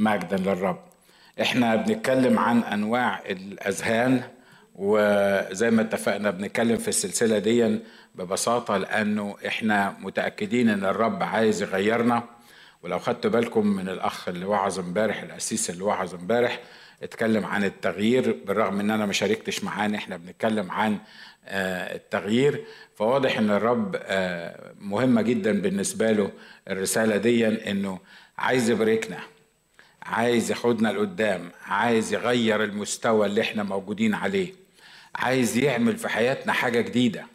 مجدا للرب. إحنا بنتكلم عن أنواع الأذهان وزي ما اتفقنا بنتكلم في السلسلة دي ببساطة لأنه إحنا متأكدين إن الرب عايز يغيرنا. ولو خدتوا بالكم من الأخ اللي وعظ امبارح الاسيس اللي وعظ امبارح اتكلم عن التغيير. بالرغم إن أنا ما شاركتش معاه إحنا بنتكلم عن التغيير. فواضح إن الرب مهمة جدا بالنسبة له الرسالة دي إنه عايز يباركنا. عايز ياخدنا لقدام عايز يغير المستوى اللي إحنا موجودين عليه عايز يعمل في حياتنا حاجة جديدة.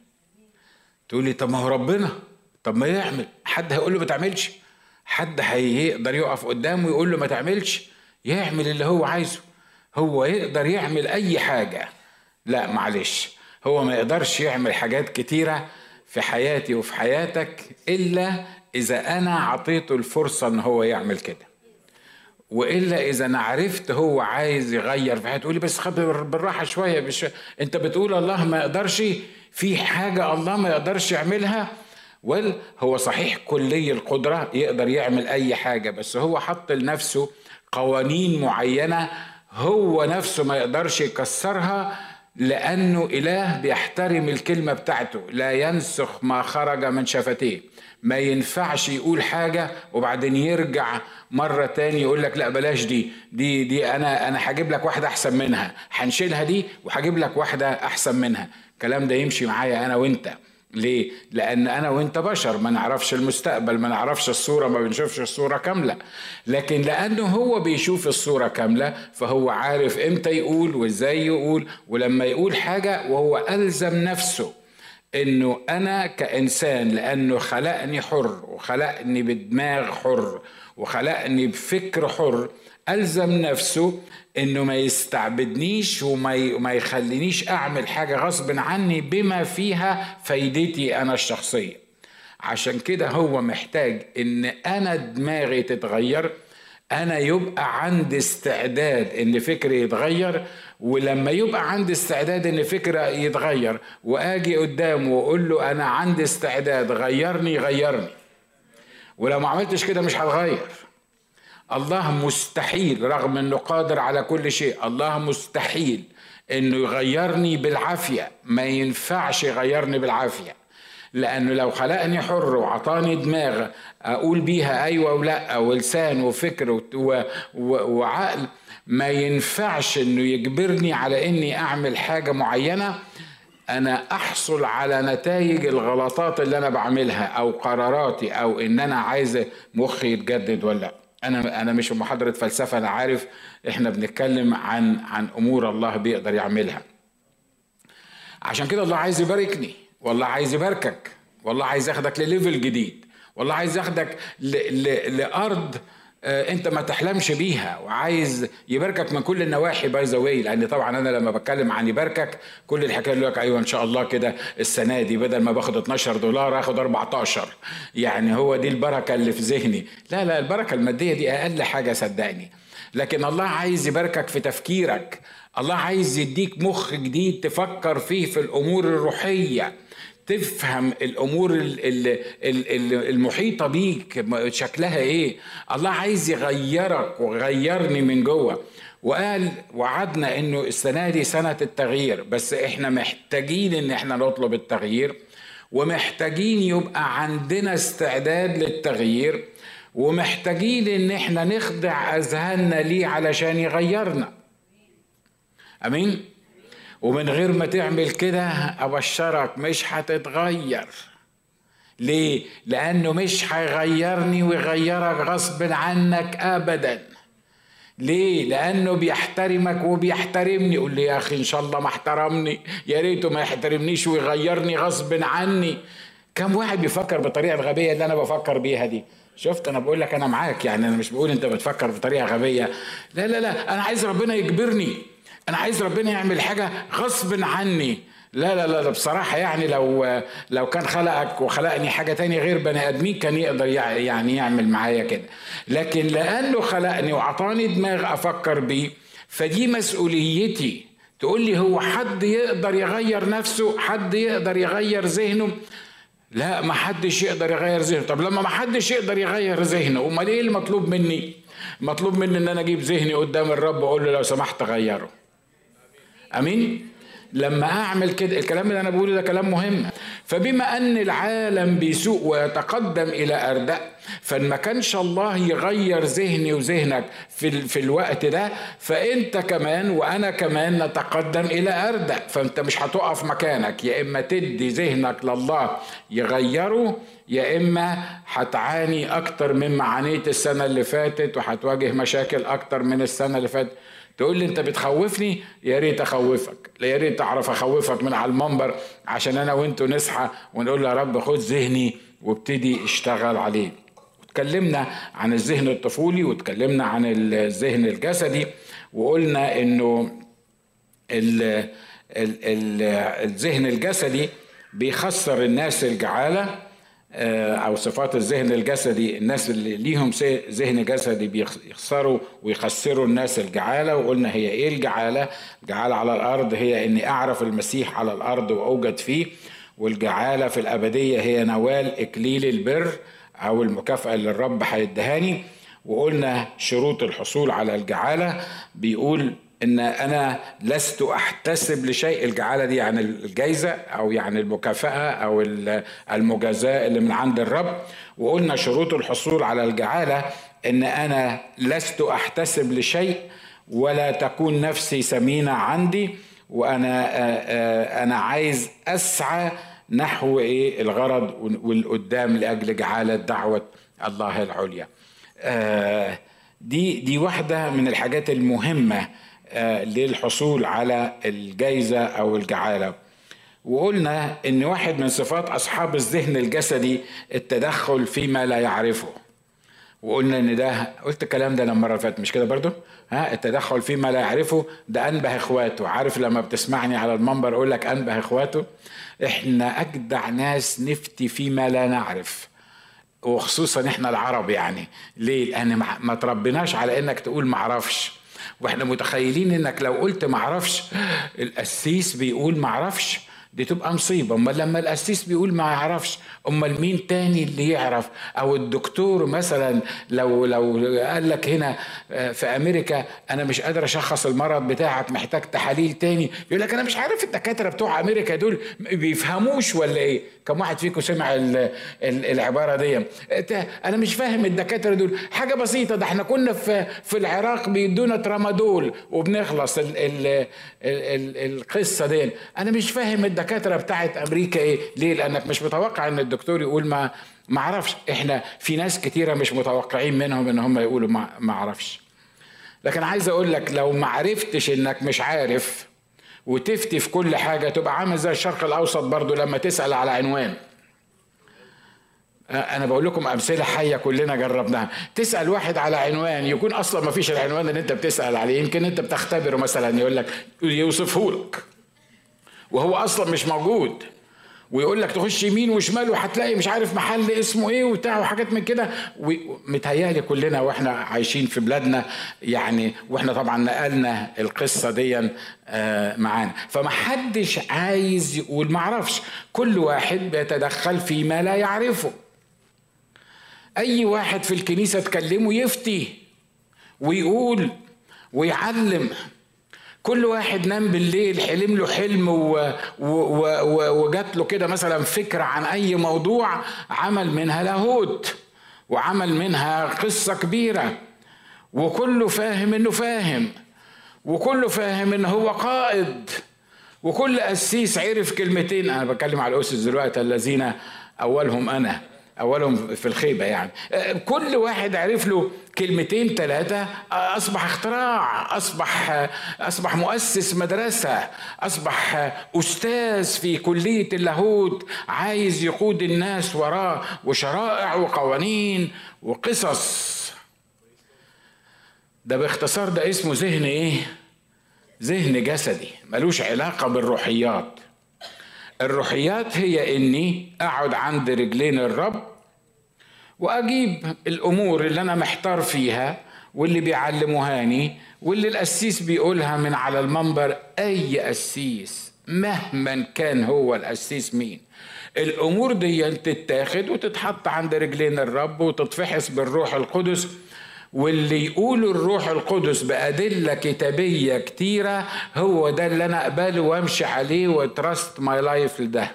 تقولي طب ما هو ربنا طب ما يعمل. حد هيقول له ما تعملش. حد هيقدر يقف قدامه ويقول له ما تعملش. يعمل اللي هو عايزه. هو يقدر يعمل أي حاجة. لا معلش هو ما يقدرش يعمل حاجات كتيرة في حياتي وفي حياتك إلا إذا أنا عطيته الفرصة إن هو يعمل كده. وإلا إذا أنا عرفت هو عايز يغير في حياتي تقولي بس خبر بالراحة شوية بش... أنت بتقول الله ما يقدرش في حاجة الله ما يقدرش يعملها وال هو صحيح كلي القدرة يقدر يعمل أي حاجة بس هو حط لنفسه قوانين معينة هو نفسه ما يقدرش يكسرها لأنه إله بيحترم الكلمة بتاعته لا ينسخ ما خرج من شفتيه. ما ينفعش يقول حاجة وبعدين يرجع مرة تاني يقول لك لا بلاش دي دي دي أنا أنا هجيب لك واحدة أحسن منها. هنشيلها دي وهجيب لك واحدة أحسن منها. الكلام ده يمشي معايا أنا وأنت. ليه؟ لأن أنا وأنت بشر ما نعرفش المستقبل ما نعرفش الصورة ما بنشوفش الصورة كاملة. لكن لأنه هو بيشوف الصورة كاملة فهو عارف إمتى يقول وإزاي يقول ولما يقول حاجة وهو ألزم نفسه. إنه أنا كإنسان لأنه خلقني حر وخلقني بدماغ حر وخلقني بفكر حر ألزم نفسه إنه ما يستعبدنيش وما ما يخلينيش أعمل حاجة غصب عني بما فيها فايدتي أنا الشخصية. عشان كده هو محتاج إن أنا دماغي تتغير أنا يبقى عندي استعداد إن فكري يتغير ولما يبقى عندي استعداد إن فكرة يتغير وآجي قدامه وأقول له أنا عندي استعداد غيرني غيرني. ولو ما عملتش كده مش هتغير. الله مستحيل رغم إنه قادر على كل شيء الله مستحيل إنه يغيرني بالعافية. ما ينفعش يغيرني بالعافية. لأنه لو خلقني حر وعطاني دماغ أقول بيها أيوه ولأ ولسان وفكر. وعقل ما ينفعش إنه يجبرني على إني أعمل حاجة معينة. أنا أحصل على نتائج الغلطات اللي أنا بعملها أو قراراتي أو إن أنا عايز مخي يتجدد ولا لأ. أنا أنا مش محاضرة فلسفة أنا عارف إحنا بنتكلم عن عن أمور الله بيقدر يعملها. عشان كده الله عايز يباركني. والله عايز يباركك. والله عايز ياخدك لليفل جديد. والله عايز ياخدك. لأرض انت ما تحلمش بيها. وعايز يباركك من كل النواحي by the way لأن طبعا أنا لما بتكلم عن يباركك كل الحكاية يقول لك أيوه إن شاء الله كده السنة دي بدل ما باخد 12 دولار آخد 14 يعني هو دي البركة اللي في ذهني. لا لا البركة المادية دي أقل حاجة صدقني. لكن الله عايز يباركك في تفكيرك. الله عايز يديك مخ جديد تفكر فيه في الأمور الروحية. تفهم الأمور المحيطة بيك شكلها إيه. الله عايز يغيرك وغيرني من جوه. وقال وعدنا إنه السنة دي سنة التغيير بس إحنا محتاجين إن إحنا نطلب التغيير ومحتاجين يبقى عندنا استعداد للتغيير ومحتاجين إن إحنا نخضع أذهاننا ليه علشان يغيرنا. أمين؟ ومن غير ما تعمل كده أبشرك مش هتتغير. ليه؟ لأنه مش هيغيرني ويغيرك غصب عنك ابدا. ليه؟ لأنه بيحترمك وبيحترمني. قول لي يا أخي إن شاء الله ما احترمني. يا ريته ما يحترمنيش ويغيرني غصب عني. كم واحد بيفكر بالطريقة الغبية اللي أنا بفكر بيها دي؟ شفت؟ أنا بقول لك أنا معاك يعني أنا مش بقول أنت بتفكر بطريقة غبية. لا لا لا أنا عايز ربنا يجبرني. أنا عايز ربنا يعمل حاجة غصب عني. لا لا لا بصراحة يعني لو لو كان خلقك وخلقني حاجة تانية غير بني آدمين كان يقدر يعني يعمل معايا كده. لكن لأنه خلقني وعطاني دماغ أفكر بيه فدي مسؤوليتي. تقول لي هو حد يقدر يغير نفسه؟ حد يقدر يغير ذهنه؟ لا ما حدش يقدر يغير ذهنه. طب لما ما حدش يقدر يغير ذهنه أمال إيه المطلوب مني؟ مطلوب مني إن أنا أجيب ذهني قدام الرب وأقول له لو سمحت غيره. أمين؟ لما أعمل كده الكلام اللي أنا بقوله ده كلام مهم. فبما أن العالم بيسوق ويتقدم إلى اردأ فإن ما كانش الله يغير ذهني وذهنك في في الوقت ده فأنت كمان وأنا كمان نتقدم إلى اردأ فأنت مش هتقف مكانك. يا إما تدي ذهنك لله يغيره يا إما هتعاني أكتر مما عانيت السنة اللي فاتت وهتواجه مشاكل أكتر من السنة اللي فاتت. تقول لي انت بتخوفني؟ يا ريت اخوفك. يا ريت اعرف اخوفك من على المنبر عشان أنا وانتوا نصحى ونقول يا رب خد ذهني وابتدي اشتغل عليه. اتكلمنا عن الذهن الطفولي واتكلمنا عن الذهن الجسدي وقلنا انه الذهن الجسدي بيخسر الناس الجعالة أو صفات الذهن الجسدي الناس اللي ليهم ذهن جسدي بيخسروا ويخسروا الناس الجعالة وقلنا هي إيه الجعالة؟ الجعاله على الأرض هي إني أعرف المسيح على الأرض وأوجد فيه والجعالة في الأبدية هي نوال إكليل البر أو المكافأة اللي الرب هيدهاني. وقلنا شروط الحصول على الجعالة بيقول إن أنا لست أحتسب لشيء الجعالة دي يعني الجايزة أو يعني المكافأة أو المجازاة اللي من عند الرب. وقلنا شروط الحصول على الجعالة إن أنا لست أحتسب لشيء ولا تكون نفسي سمينة عندي وأنا أنا عايز أسعى نحو إيه؟ الغرض والقدام لأجل جعالة دعوة الله العليا. دي دي واحدة من الحاجات المهمة آه، للحصول على الجايزة أو الجعالة. وقلنا إن واحد من صفات أصحاب الذهن الجسدي التدخل فيما لا يعرفه. وقلنا إن ده قلت الكلام ده لما اللي فاتت مش كده برضو؟ ها التدخل فيما لا يعرفه ده أنبه إخواته. عارف لما بتسمعني على المنبر أقول لك أنبه إخواته؟ إحنا أجدع ناس نفتي فيما لا نعرف. وخصوصا إحنا العرب يعني. ليه؟ لأن ما تربيناش على إنك تقول معرفش وإحنا متخيلين انك لو قلت معرفش القسيس بيقول معرفش دي تبقى مصيبة. أمال لما القسيس بيقول ما يعرفش أمال مين تاني اللي يعرف؟ أو الدكتور مثلا لو لو قال لك هنا آه، في أمريكا أنا مش قادر أشخص المرض بتاعك محتاج تحاليل تاني. يقول لك أنا مش عارف الدكاترة بتوع أمريكا دول بيفهموش ولا إيه؟ كم واحد فيكم سمع العبارة دي؟ أنا مش فاهم الدكاترة دول. حاجة بسيطة ده إحنا كنا في في العراق بيدونا ترامادول وبنخلص ال ال ال القصة دي. أنا مش فاهم الدكاترة بتاعت أمريكا إيه؟ ليه؟ لأنك مش متوقع إن الدكتور يقول ما ما أعرفش. إحنا في ناس كتيرة مش متوقعين منهم ان هم يقولوا ما أعرفش. لكن عايز أقول لك لو ما عرفتش انك مش عارف وتفتي في كل حاجة تبقى عامل زي الشرق الأوسط برضو لما تسأل على عنوان. أنا بقول لكم أمثلة حية كلنا جربناها. تسأل واحد على عنوان يكون أصلا ما فيش العنوان اللي أنت بتسأل عليه. يمكن أنت بتختبره مثلا يقول لك يوصفه لك وهو أصلا مش موجود. ويقول لك تخش يمين وشمال وهتلاقي مش عارف محل اسمه إيه وبتاع وحاجات من كده. ومتهيألي كلنا وإحنا عايشين في بلادنا يعني وإحنا طبعا نقلنا القصة دي آه، معانا. فمحدش عايز يقول معرفش كل واحد بيتدخل فيما لا يعرفه. أي واحد في الكنيسة تكلمه يفتي ويقول ويعلم كل واحد نام بالليل حلم له حلم وجات له كده مثلا فكرة عن أي موضوع عمل منها لاهوت وعمل منها قصة كبيرة وكله فاهم إنه فاهم وكله فاهم إن هو قائد وكل قسيس عرف كلمتين. أنا بتكلم على الأسس دلوقتي الذين أولهم أنا. أولهم في الخيبة يعني. كل واحد عرف له كلمتين ثلاثة أصبح اختراع أصبح أصبح مؤسس مدرسة أصبح أستاذ في كلية اللاهوت عايز يقود الناس وراه وشرائع وقوانين وقصص. ده باختصار ده اسمه ذهن إيه؟ ذهن جسدي. ملوش علاقة بالروحيات. الروحيات هي إني أقعد عند رجلين الرب وأجيب الأمور اللي أنا محتار فيها واللي بيعلموهاني واللي القسيس بيقولها من على المنبر أي قسيس مهما كان هو القسيس مين. الأمور دي تتاخد وتتحط عند رجلين الرب وتتفحص بالروح القدس واللي يقوله الروح القدس بأدلة كتابية كتيرة هو ده اللي أنا أقبله وأمشي عليه و trust my life لده.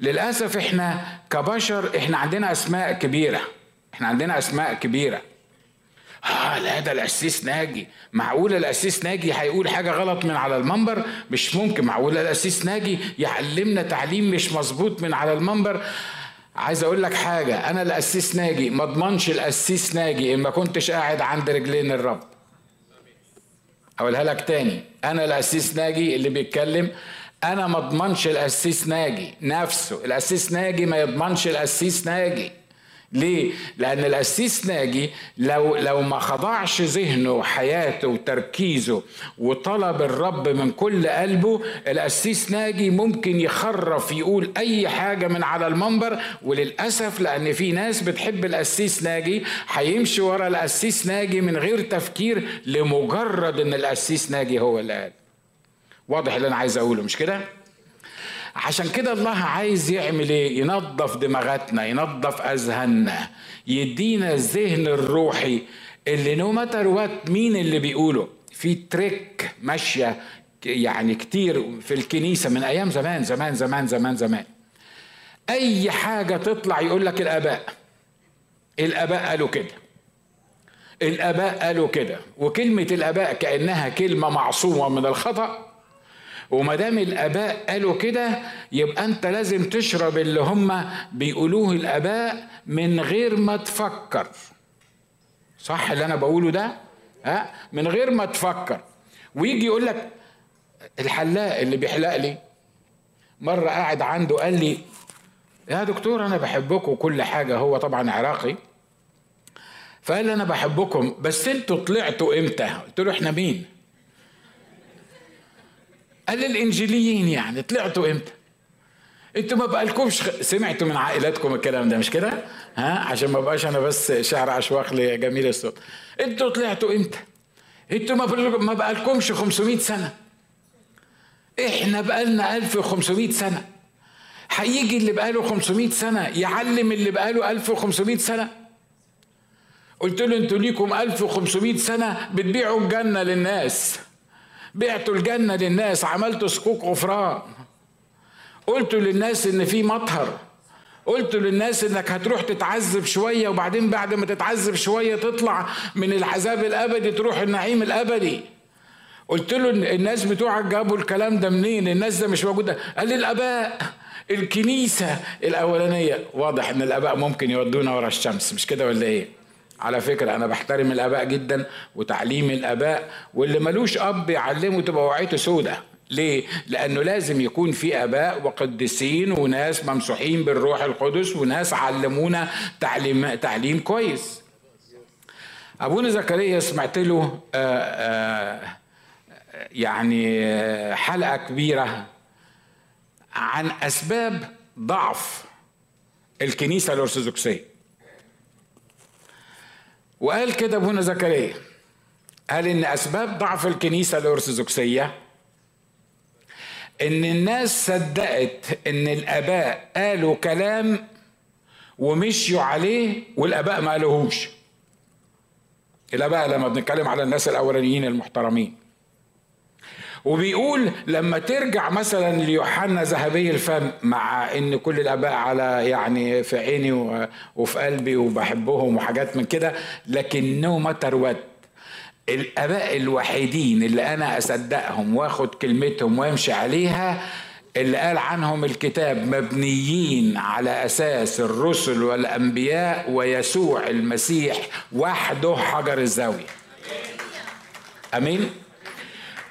للأسف إحنا كبشر إحنا عندنا أسماء كبيرة. إحنا عندنا أسماء كبيرة. آه لا ده القسيس ناجي. معقول القسيس ناجي هيقول حاجة غلط من على المنبر؟ مش ممكن. معقول القسيس ناجي يعلمنا تعليم مش مظبوط من على المنبر؟ عايز أقول لك حاجة أنا القسيس ناجي ما اضمنش القسيس ناجي إن ما كنتش قاعد عند رجلين الرب. أقولها لك تاني أنا القسيس ناجي اللي بيتكلم أنا ما اضمنش القسيس ناجي نفسه القسيس ناجي ما يضمنش القسيس ناجي. ليه؟ لأن القسيس ناجي لو لو ما خضعش ذهنه وحياته وتركيزه وطلب الرب من كل قلبه القسيس ناجي ممكن يخرف يقول أي حاجة من على المنبر وللأسف لأن في ناس بتحب القسيس ناجي هيمشي ورا القسيس ناجي من غير تفكير لمجرد إن القسيس ناجي هو اللي قال. واضح اللي أنا عايز أقوله مش كده؟ عشان كده الله عايز يعمل إيه؟ ينظف دماغاتنا ينظف أذهاننا يدينا الذهن الروحي. اللي no matter what مين اللي بيقوله؟ في trick ماشية يعني كتير في الكنيسة من أيام زمان زمان زمان زمان زمان. أي حاجة تطلع يقول لك الآباء. الآباء قالوا كده. الآباء قالوا كده. وكلمة الآباء كأنها كلمة معصومة من الخطأ. وما دام الآباء قالوا كده يبقى أنت لازم تشرب اللي هم بيقولوه الآباء من غير ما تفكر. صح اللي أنا بقوله ده؟ ها؟ من غير ما تفكر. ويجي يقول لك الحلاق اللي بيحلق لي. مرة قاعد عنده قال لي يا دكتور أنا بحبكم كل حاجة هو طبعا عراقي. فقال لي أنا بحبكم بس أنتوا طلعتوا إمتى؟ قلت له إحنا مين؟ قال الانجيليين يعني طلعتوا إمتى؟ أنتوا ما بقالكمش سمعتوا من عائلاتكم الكلام ده مش كده؟ ها؟ عشان ما بقاش أنا بس شعر عشواق لجميل الصوت. أنتوا طلعتوا إمتى؟ أنتوا ما بقالكمش 500 سنة. إحنا بقالنا 1500 سنة. هيجي اللي بقاله 500 سنة يعلم اللي بقاله 1500 سنة؟ قلت له أنتوا ليكم 1500 سنة بتبيعوا الجنة للناس. بعتوا الجنة للناس عملتوا صكوك غفران. قلتوا للناس إن في مطهر. قلت للناس إنك هتروح تتعذب شوية وبعدين بعد ما تتعذب شوية تطلع من العذاب الأبدي تروح النعيم الأبدي. قلت له الناس بتوعك جابوا الكلام ده منين؟ الناس ده مش موجوده قال لي الآباء الكنيسة الأولانية. واضح إن الآباء ممكن يودونا ورا الشمس مش كده ولا إيه؟ على فكرة أنا بحترم الآباء جدا وتعليم الآباء واللي ملوش أب يعلمه تبقى وعيته سودة ليه؟ لأنه لازم يكون في آباء وقديسين وناس ممسوحين بالروح القدس وناس علمونا تعليم تعليم كويس. أبونا زكريا سمعت له آآ آآ يعني حلقة كبيرة عن أسباب ضعف الكنيسة الأرثوذكسية. وقال كده أبونا زكريا قال إن أسباب ضعف الكنيسة الأرثوذكسية إن الناس صدقت إن الآباء قالوا كلام ومشيوا عليه والآباء ما قالوهوش. الآباء لما بنتكلم على الناس الأولانيين المحترمين. وبيقول لما ترجع مثلا ليوحنا ذهبي الفم مع إن كل الآباء على يعني في عيني وفي قلبي وبحبهم وحاجات من كده لكنه ما تروت. الآباء الوحيدين اللي أنا أصدقهم وآخد كلمتهم وأمشي عليها اللي قال عنهم الكتاب مبنيين على أساس الرسل والأنبياء ويسوع المسيح وحده حجر الزاوية. آمين؟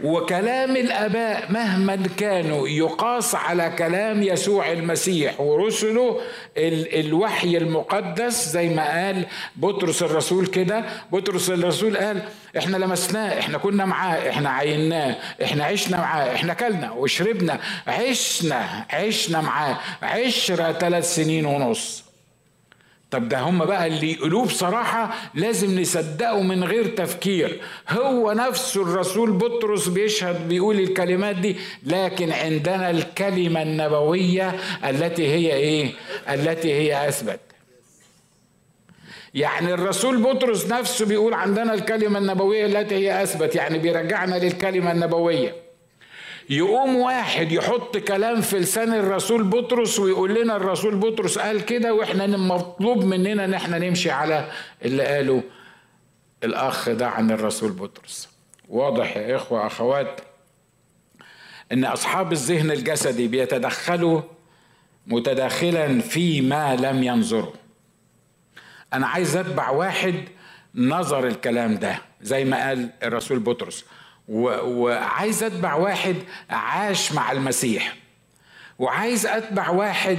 وكلام الأباء مهما كانوا يقاس على كلام يسوع المسيح ورسله الوحي المقدس زي ما قال بطرس الرسول كده. بطرس الرسول قال إحنا لمسناه إحنا كنا معاه إحنا عيناه إحنا عشنا معاه إحنا كلنا وشربنا عشنا عشنا معاه عشرة ثلاث سنين ونص. طب ده هم بقى اللي يقولوه بصراحة لازم نصدقه من غير تفكير. هو نفسه الرسول بطرس بيشهد بيقول الكلمات دي لكن عندنا الكلمة النبوية التي هي إيه؟ التي هي أثبت. يعني الرسول بطرس نفسه بيقول عندنا الكلمة النبوية التي هي أثبت يعني بيرجعنا للكلمة النبوية. يقوم واحد يحط كلام في لسان الرسول بطرس ويقول لنا الرسول بطرس قال كده وإحنا مطلوب مننا ان إحنا نمشي على اللي قاله الأخ ده عن الرسول بطرس. واضح يا إخوة أخوات إن أصحاب الذهن الجسدي بيتدخلوا متداخلا فيما لم ينظروا. أنا عايز أتبع واحد نظر الكلام ده زي ما قال الرسول بطرس. وعايز أتبع واحد عاش مع المسيح وعايز أتبع واحد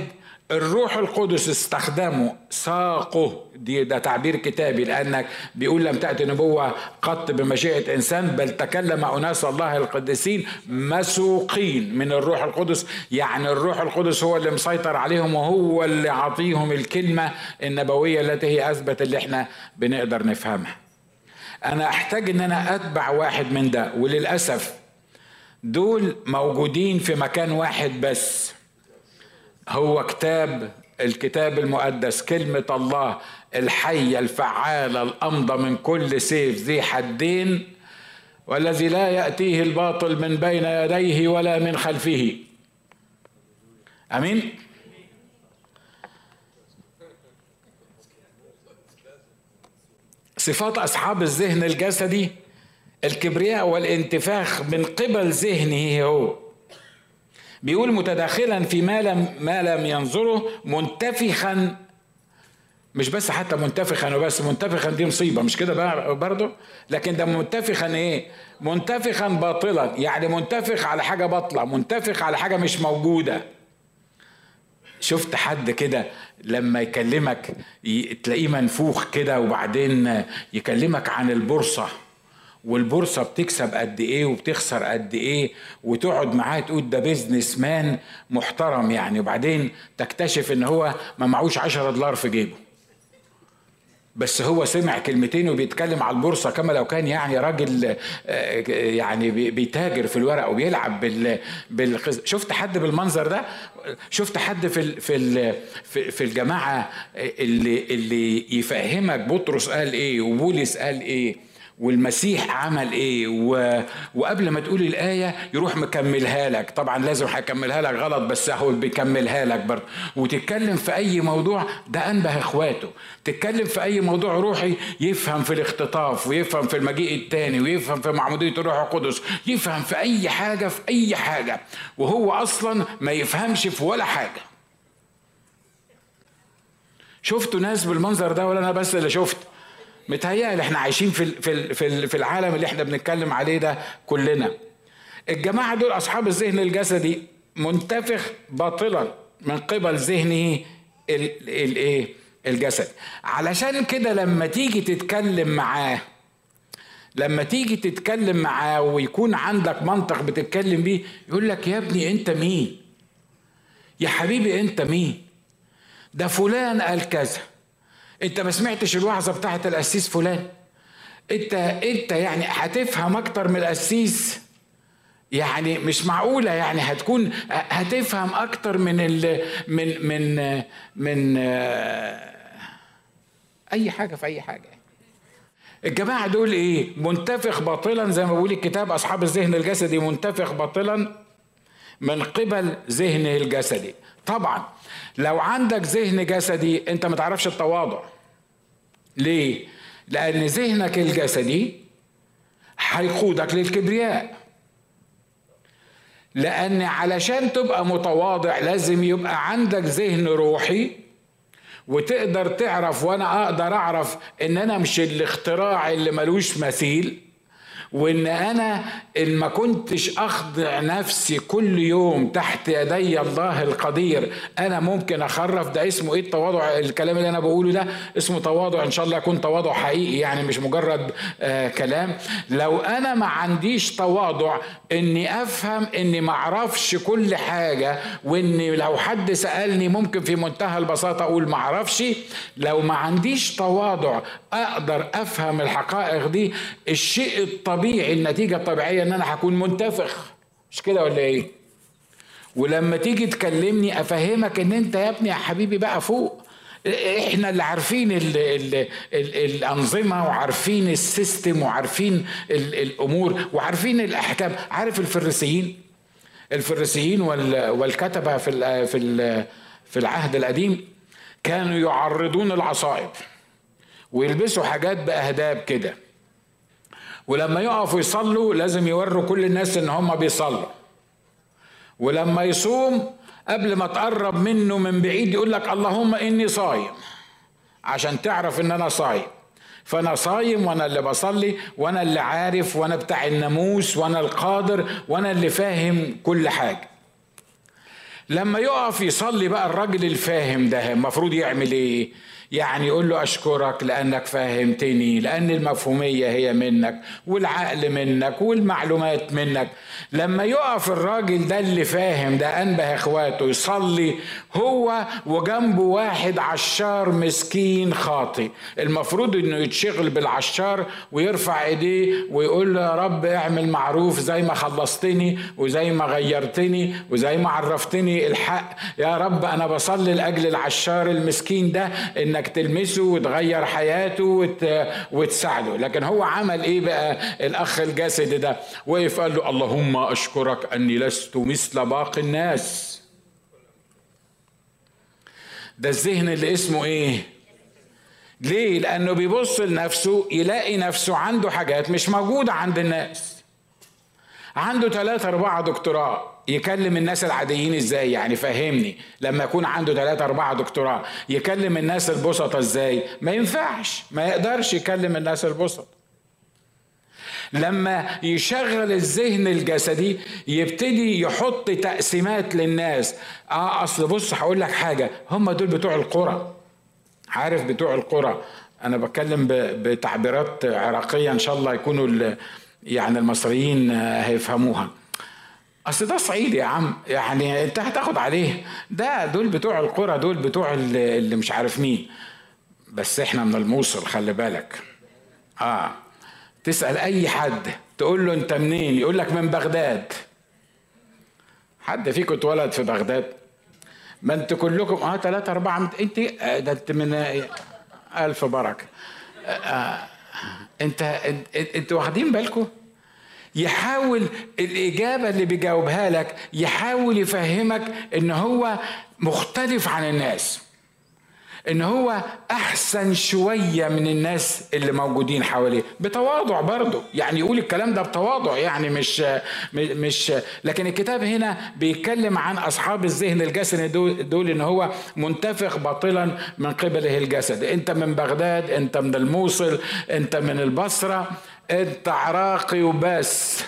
الروح القدس استخدمه ساقه. دي ده تعبير كتابي لأنك بيقول لم تأتي نبوة قط بمشيئة إنسان بل تكلم أناس الله القديسين مسوقين من الروح القدس. يعني الروح القدس هو اللي مسيطر عليهم وهو اللي عطيهم الكلمة النبوية التي هي اثبت اللي إحنا بنقدر نفهمها. أنا أحتاج إن أنا أتبع واحد من ده وللأسف دول موجودين في مكان واحد بس. هو كتاب الكتاب المقدس كلمة الله الحية الفعالة الأمضى من كل سيف ذي حدين والذي لا يأتيه الباطل من بين يديه ولا من خلفه. أمين؟ صفات أصحاب الذهن الجسدي؟ الكبرياء والانتفاخ من قبل ذهنه هو. بيقول متداخلا في ما لم ما لم ينظره منتفخا. مش بس حتى منتفخا وبس منتفخا دي مصيبة مش كده برضه؟ لكن ده منتفخا إيه؟ منتفخا باطلا. يعني منتفخ على حاجة باطلة منتفخ على حاجة مش موجودة. شفت حد كده لما يكلمك تلاقيه منفوخ كده وبعدين يكلمك عن البورصة. والبورصة بتكسب قد إيه وبتخسر قد إيه وتقعد معاه تقول ده business man محترم يعني. وبعدين تكتشف إن هو ما معهوش 10 دولار في جيبه. بس هو سمع كلمتين وبيتكلم على البورصة كما لو كان يعني راجل آه، يعني بيتاجر في الورق وبيلعب بال بال شفت حد بالمنظر ده؟ شفت حد في في في الجماعة اللي اللي يفهمك بطرس قال إيه وبولس قال إيه؟ والمسيح عمل إيه؟ و... وقبل ما تقول الآية يروح مكملها لك. طبعا لازم هيكملها لك غلط بس هو بيكملها لك برضه. وتتكلم في أي موضوع ده أنبه إخواته. تتكلم في أي موضوع روحي يفهم في الاختطاف ويفهم في المجيء الثاني ويفهم في معمودية الروح القدس. يفهم في أي حاجة في أي حاجة. وهو أصلا ما يفهمش في ولا حاجة. شفتوا ناس بالمنظر ده ولا أنا بس اللي شفت متهيألي إحنا عايشين في في في في العالم اللي إحنا بنتكلم عليه ده كلنا. الجماعة دول أصحاب الذهن الجسدي منتفخ باطلا من قبل ذهنه الايه الجسد. علشان كده لما تيجي تتكلم معاه لما تيجي تتكلم معاه ويكون عندك منطق بتتكلم بيه يقول لك يا ابني أنت مين؟ يا حبيبي أنت مين؟ ده فلان قال كذا. انت ما سمعتش الوعظة بتاعت القسيس فلان. انت انت يعني هتفهم أكتر من القسيس. يعني مش معقولة يعني هتكون هتفهم أكتر من ال من من من أي حاجة في أي حاجة. الجماعة دول إيه؟ منتفخ باطلا زي ما بيقول الكتاب أصحاب الذهن الجسدي منتفخ باطلا من قبل ذهنه الجسدي. طبعا لو عندك ذهن جسدي انت ما تعرفش التواضع. ليه؟ لأن ذهنك الجسدي هيقودك للكبرياء. لأن علشان تبقى متواضع لازم يبقى عندك ذهن روحي وتقدر تعرف وأنا أقدر أعرف إن أنا مش الاختراع اللي ملوش مثيل. وإن أنا إن ما كنتش أخضع نفسي كل يوم تحت يدي الله القدير أنا ممكن أخرف. ده اسمه إيه التواضع؟ الكلام اللي أنا بقوله ده اسمه تواضع. إن شاء الله يكون تواضع حقيقي يعني مش مجرد آه كلام. لو أنا ما عنديش تواضع إني أفهم إني ما أعرفش كل حاجة وإني لو حد سألني ممكن في منتهى البساطة أقول ما أعرفش لو ما عنديش تواضع أقدر أفهم الحقائق دي الشيء الطبيعي النتيجة الطبيعية إن أنا هكون منتفخ. مش كده ولا إيه؟ ولما تيجي تكلمني أفهمك إن أنت يا ابني يا حبيبي بقى فوق. إحنا اللي عارفين ال ال ال الأنظمة وعارفين السيستم وعارفين ال الأمور وعارفين الأحكام. عارف الفريسيين؟ الفريسيين والكتبة في في في العهد القديم كانوا يعرضون العصائب ويلبسوا حاجات بأهداب كده. ولما يقفوا يصلوا لازم يوروا كل الناس إن هم بيصلوا. ولما يصوم قبل ما تقرب منه من بعيد يقول لك اللهم إني صايم عشان تعرف إن أنا صايم. فأنا صايم وأنا اللي بصلي وأنا اللي عارف وأنا بتاع الناموس وأنا القادر وأنا اللي فاهم كل حاجة. لما يقف يصلي بقى الراجل الفاهم ده المفروض يعمل إيه؟ يعني يقول له أشكرك لأنك فهمتني لأن المفهومية هي منك والعقل منك والمعلومات منك. لما يقف الراجل ده اللي فاهم ده أنبه إخواته يصلي هو وجنبه واحد عشار مسكين خاطي المفروض إنه يتشغل بالعشار ويرفع إيديه ويقول له يا رب اعمل معروف زي ما خلصتني وزي ما غيرتني وزي ما عرفتني الحق. يا رب أنا بصلي لأجل العشار المسكين ده إنك إنك تلمسه وتغير حياته وت... وتساعده. لكن هو عمل إيه بقى؟ الأخ الجسد ده. وقف قال له اللهم أشكرك أني لست مثل باقي الناس. ده الذهن اللي اسمه إيه؟ ليه؟ لأنه بيبص لنفسه يلاقي نفسه عنده حاجات مش موجودة عند الناس. عنده ثلاثة أربعة دكتوراه. يكلم الناس العاديين إزاي؟ يعني فهمني. لما يكون عنده ثلاثة أربعة دكتوراه يكلم الناس البسطة إزاي؟ ما ينفعش. ما يقدرش يكلم الناس البسط لما يشغل الذهن الجسدي يبتدي يحط تقسيمات للناس. آه أصل بص هقول لك حاجة. هم دول بتوع القرى. عارف بتوع القرى؟ أنا بتكلم بتعبيرات عراقية إن شاء الله يكونوا يعني المصريين هيفهموها. أصل ده صعيدي يا عم يعني أنت هتاخد عليه. ده دول بتوع القرى دول بتوع اللي مش عارف مين. بس إحنا من الموصل خلي بالك. آه. تسأل أي حد تقول له أنت منين؟ يقول لك من بغداد. حد فيكم اتولد في بغداد؟ ما أنتوا كلكم آه ثلاثة أربعة أنت آه، ده أنت من آه، ألف بركة. آه, آه، انت أنتوا واخدين بالكم؟ يحاول الإجابة اللي بيجاوبها لك يحاول يفهمك إن هو مختلف عن الناس. إن هو أحسن شوية من الناس اللي موجودين حواليه. بتواضع برضه. يعني يقول الكلام ده بتواضع يعني مش مش لكن الكتاب هنا بيتكلم عن أصحاب الذهن الجسدي دول, دول إن هو منتفخ باطلا من قبله الجسد. أنت من بغداد أنت من الموصل أنت من البصرة أنت عراقي وبس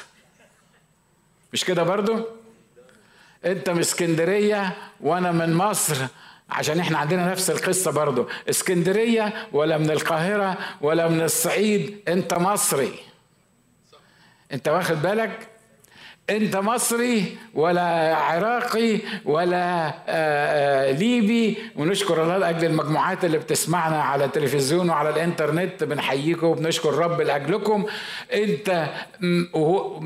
مش كده برضو أنت من اسكندرية وأنا من مصر عشان إحنا عندنا نفس القصة برضو. اسكندرية ولا من القاهرة ولا من الصعيد انت مصري. انت واخد بالك؟ انت مصري ولا عراقي ولا آه، آه، ليبي. ونشكر الله لأجل المجموعات اللي بتسمعنا على التلفزيون وعلى الإنترنت. بنحييكم وبنشكر رب لأجلكم. انت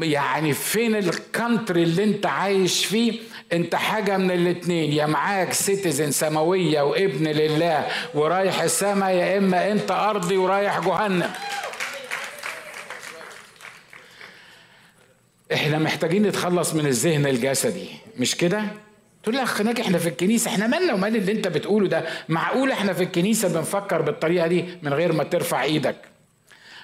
يعني فين ال country اللي انت عايش فيه؟ انت حاجة من الاتنين يا معاك citizenship سماوية وابن لله ورايح السما يا إما أنت أرضي ورايح جهنم. إحنا محتاجين نتخلص من الذهن الجسدي مش كده؟ تقول لي أخ ناجي إحنا في الكنيسة إحنا مالنا ومال اللي أنت بتقوله ده؟ معقول إحنا في الكنيسة بنفكر بالطريقة دي من غير ما ترفع إيدك؟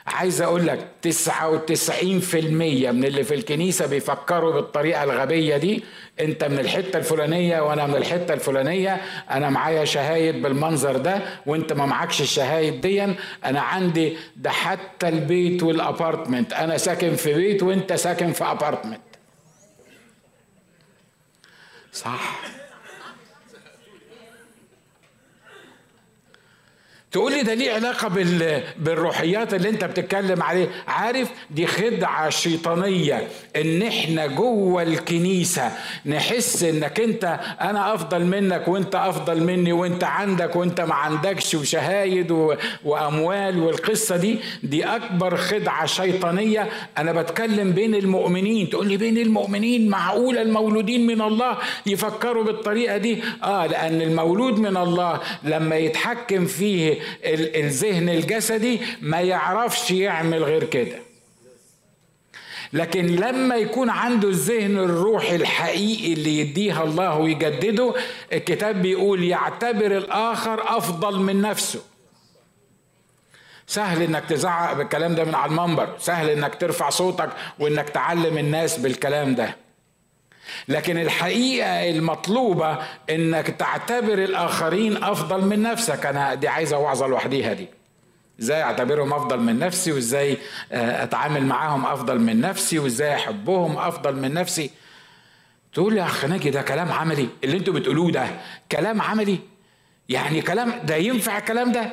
عايز أقول لك 99% من اللي في الكنيسة بيفكروا بالطريقة الغبية دي انت من الحتة الفلانية وأنا من الحتة الفلانية أنا معايا شهايد بالمنظر ده وانت ما معكش الشهايد دي أنا عندي ده حتى البيت وال apartment أنا ساكن في بيت وانت ساكن في apartment صح. تقول لي ده ليه علاقة بال... بالروحيات اللي انت بتتكلم عليه؟ عارف دي خدعة شيطانية ان إحنا جوه الكنيسة نحس انك انت أنا افضل منك وانت افضل مني وانت عندك وانت ما عندكش وشهايد و... واموال والقصة دي دي اكبر خدعة شيطانية أنا بتكلم بين المؤمنين. تقول لي بين المؤمنين معقولة المولودين من الله يفكروا بالطريقة دي؟ آه لأن المولود من الله لما يتحكم فيه الذهن الجسدي ما يعرفش يعمل غير كده. لكن لما يكون عنده الذهن الروحي الحقيقي اللي يديها الله ويجدده الكتاب بيقول يعتبر الآخر أفضل من نفسه. سهل إنك تزعق بالكلام ده من على المنبر سهل إنك ترفع صوتك وإنك تعلم الناس بالكلام ده. لكن الحقيقة المطلوبة إنك تعتبر الآخرين أفضل من نفسك. أنا دي عايزة وعظة لوحديها دي. إزاي أعتبرهم أفضل من نفسي وإزاي آه، أتعامل معاهم أفضل من نفسي وإزاي أحبهم أفضل من نفسي؟ تقول يا أخ ناجي ده كلام عملي. اللي أنتوا بتقولوه ده كلام عملي. يعني كلام ده ينفع الكلام ده؟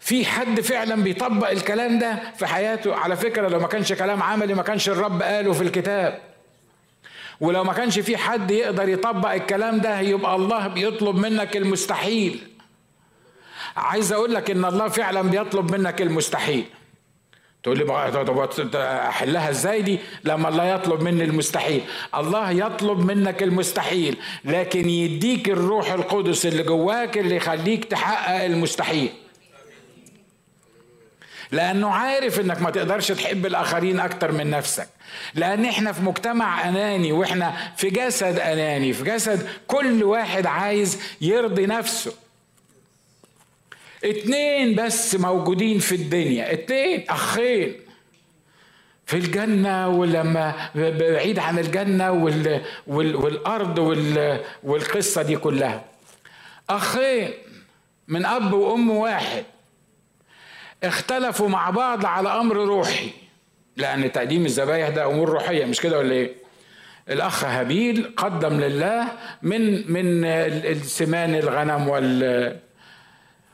في حد فعلا بيطبق الكلام ده في حياته؟ على فكرة لو ما كانش كلام عملي ما كانش الرب قاله في الكتاب. ولو ما كانش في حد يقدر يطبق الكلام ده يبقى الله بيطلب منك المستحيل. عايز أقول لك إن الله فعلا بيطلب منك المستحيل. تقول لي أحلها إزاي دي؟ لما الله يطلب مني المستحيل. الله يطلب منك المستحيل لكن يديك الروح القدس اللي جواك اللي يخليك تحقق المستحيل. لأنه عارف إنك ما تقدرش تحب الآخرين أكتر من نفسك. لأن إحنا في مجتمع أناني وإحنا في جسد أناني في جسد كل واحد عايز يرضي نفسه. اتنين بس موجودين في الدنيا. اتنين أخين. في الجنة ولما بعيد عن الجنة وال وال والأرض وال والقصة دي كلها. أخين من أب وأم واحد. اختلفوا مع بعض على أمر روحي. لأن تقديم الذبايح ده أمور روحية مش كده ولا إيه؟ الأخ هابيل قدم لله من من السمان الغنم وال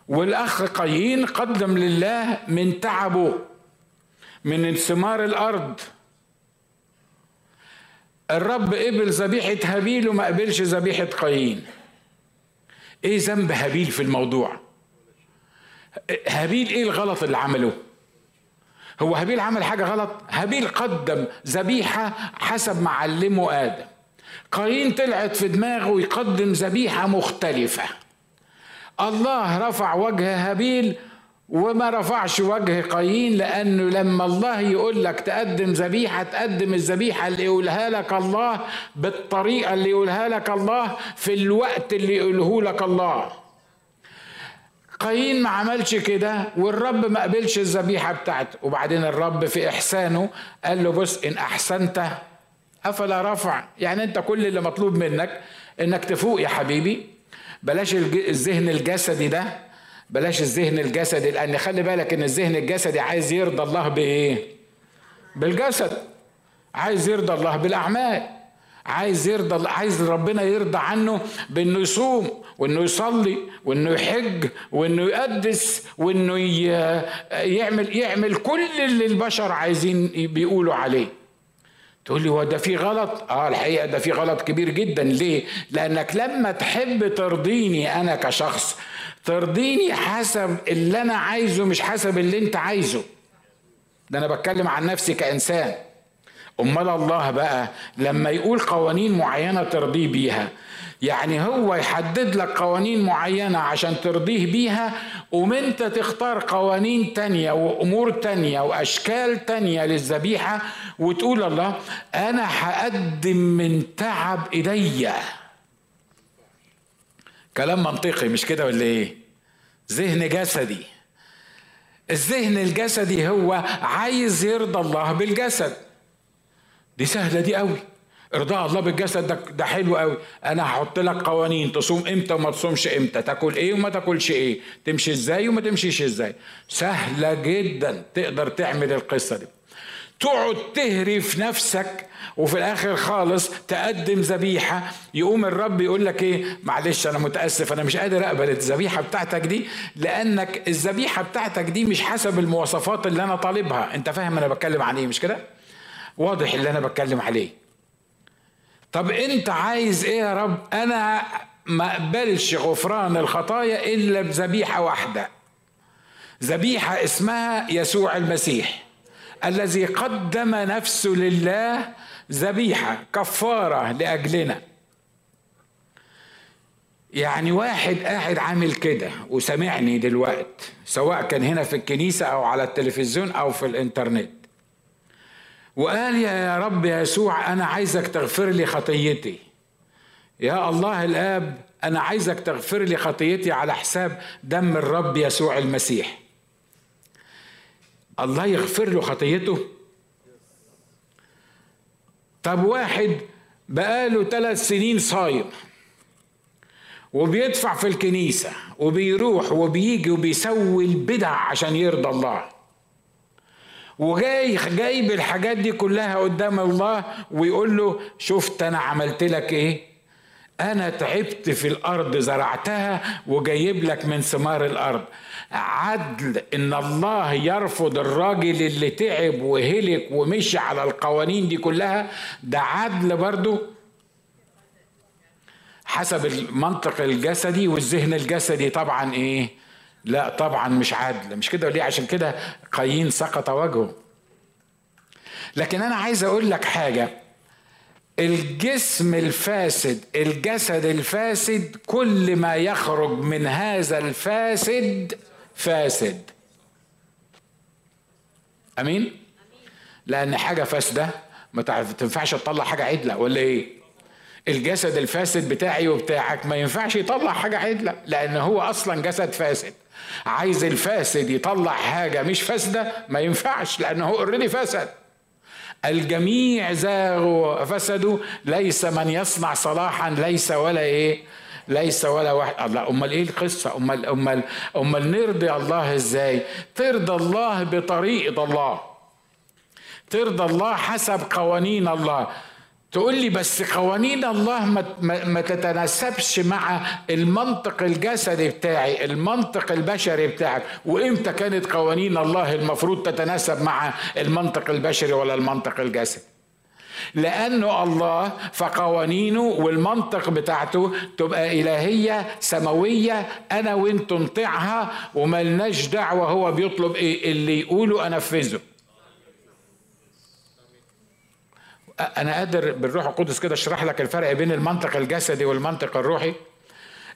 والأخ قايين قدم لله من تعبه من ثمار الأرض. الرب قبل ذبيحة هابيل وما قبلش ذبيحة قايين. إيه ذنب هابيل في الموضوع؟ هابيل إيه الغلط اللي عمله؟ هو هابيل عمل حاجة غلط؟ هابيل قدم ذبيحة حسب ما علمه آدم. قايين طلعت في دماغه يقدم ذبيحة مختلفة. الله رفع وجه هابيل وما رفعش وجه قايين لأنه لما الله يقول لك تقدم ذبيحة تقدم الذبيحة اللي يقولها لك الله بالطريقة اللي يقولها لك الله في الوقت اللي يقوله لك الله. قايين ما عملش كده والرب ما قبلش الذبيحة بتاعته. وبعدين الرب في إحسانه قال له بص إن أحسنت أفلا رفع يعني أنت كل اللي مطلوب منك إنك تفوق يا حبيبي. بلاش الذهن الجسدي ده. بلاش الذهن الجسدي لأن خلي بالك إن الذهن الجسدي عايز يرضى الله بإيه؟ بالجسد. عايز يرضى الله بالأعمال. عايز يرضى عايز ربنا يرضى عنه بإنه يصوم وإنه يصلي وإنه يحج وإنه يقدس وإنه يعمل يعمل كل اللي البشر عايزين بيقولوا عليه. تقول لي هو ده في غلط؟ آه الحقيقة ده في غلط كبير جدا. ليه؟ لأنك لما تحب ترضيني أنا كشخص ترضيني حسب اللي أنا عايزه مش حسب اللي أنت عايزه. ده أنا بتكلم عن نفسي كإنسان. أمال الله بقى لما يقول قوانين معينة ترضيه بيها. يعني هو يحدد لك قوانين معينة عشان ترضيه بيها وانت تختار قوانين تانية وأمور تانية وأشكال تانية للذبيحة وتقول الله أنا هقدم من تعب إيديا. كلام منطقي مش كده ولا إيه؟ ذهن جسدي. الذهن الجسدي هو عايز يرضى الله بالجسد. دي سهلة دي قوي. ارضاء الله بالجسد ده ده حلو قوي. أنا هحط لك قوانين تصوم إمتى وما تصومش إمتى تاكل إيه وما تاكلش إيه تمشي إزاي وما تمشيش إزاي. سهلة جدا تقدر تعمل القصة دي. تقعد تهري في نفسك وفي الآخر خالص تقدم ذبيحة. يقوم الرب يقول لك إيه؟ معلش أنا متأسف أنا مش قادر أقبل الذبيحة بتاعتك دي لأنك الذبيحة بتاعتك دي مش حسب المواصفات اللي أنا طالبها. أنت فاهم أنا بتكلم عن إيه مش كده؟ واضح اللي أنا بتكلم عليه. طب أنت عايز إيه يا رب؟ أنا ما أقبلش غفران الخطايا إلا بذبيحة واحدة. ذبيحة اسمها يسوع المسيح. الذي قدم نفسه لله ذبيحة كفارة لأجلنا. يعني واحد قاعد عامل كده وسمعني دلوقت سواء كان هنا في الكنيسة أو على التلفزيون أو في الإنترنت. وقال يا رب يا يسوع أنا عايزك تغفر لي خطيتي. يا الله الآب أنا عايزك تغفر لي خطيتي على حساب دم الرب يسوع المسيح. الله يغفر له خطيته؟ طب واحد بقاله ثلاث سنين صايم وبيدفع في الكنيسة وبيروح وبيجي وبيسوي البدع عشان يرضى الله. وجاي جايب الحاجات دي كلها قدام الله ويقول له شفت أنا عملت لك إيه؟ أنا تعبت في الأرض زرعتها وجايب لك من ثمار الأرض. عدل إن الله يرفض الراجل اللي تعب وهلك ومشي على القوانين دي كلها. ده عدل برضو حسب المنطق الجسدي والذهن الجسدي. طبعا إيه؟ لا طبعا مش عدل مش كده ليه عشان كده قايين سقط وجهه. لكن أنا عايز أقول لك حاجة. الجسم الفاسد الجسد الفاسد كل ما يخرج من هذا الفاسد فاسد. أمين؟ لأن حاجة فاسدة ما تنفعش تطلع حاجة عدلة ولا إيه؟ الجسد الفاسد بتاعي وبتاعك ما ينفعش يطلع حاجة عدلة لأن هو أصلا جسد فاسد. عايز الفاسد يطلع حاجة مش فاسدة؟ ما ينفعش لأنه هو اوريدي فسد. الجميع زاغوا فسدوا ليس من يصنع صلاحا ليس ولا إيه؟ ليس ولا واحد. الله أمال إيه القصة؟ أمال أمال أمال نرضي الله إزاي؟ ترضى الله بطريقه الله. ترضى الله حسب قوانين الله. تقول لي بس قوانين الله ما, ما تتناسبش مع المنطق الجسدي بتاعي المنطق البشري بتاعك. وإمتى كانت قوانين الله المفروض تتناسب مع المنطق البشري ولا المنطق الجسدي؟ لأنه الله فقوانينه والمنطق بتاعته تبقى إلهية سماوية أنا وأنت نطيعها وملناش دعوة هو بيطلب إيه؟ اللي يقوله أنفذه. أنا قادر بالروح القدس كده أشرح لك الفرق بين المنطق الجسدي والمنطق الروحي.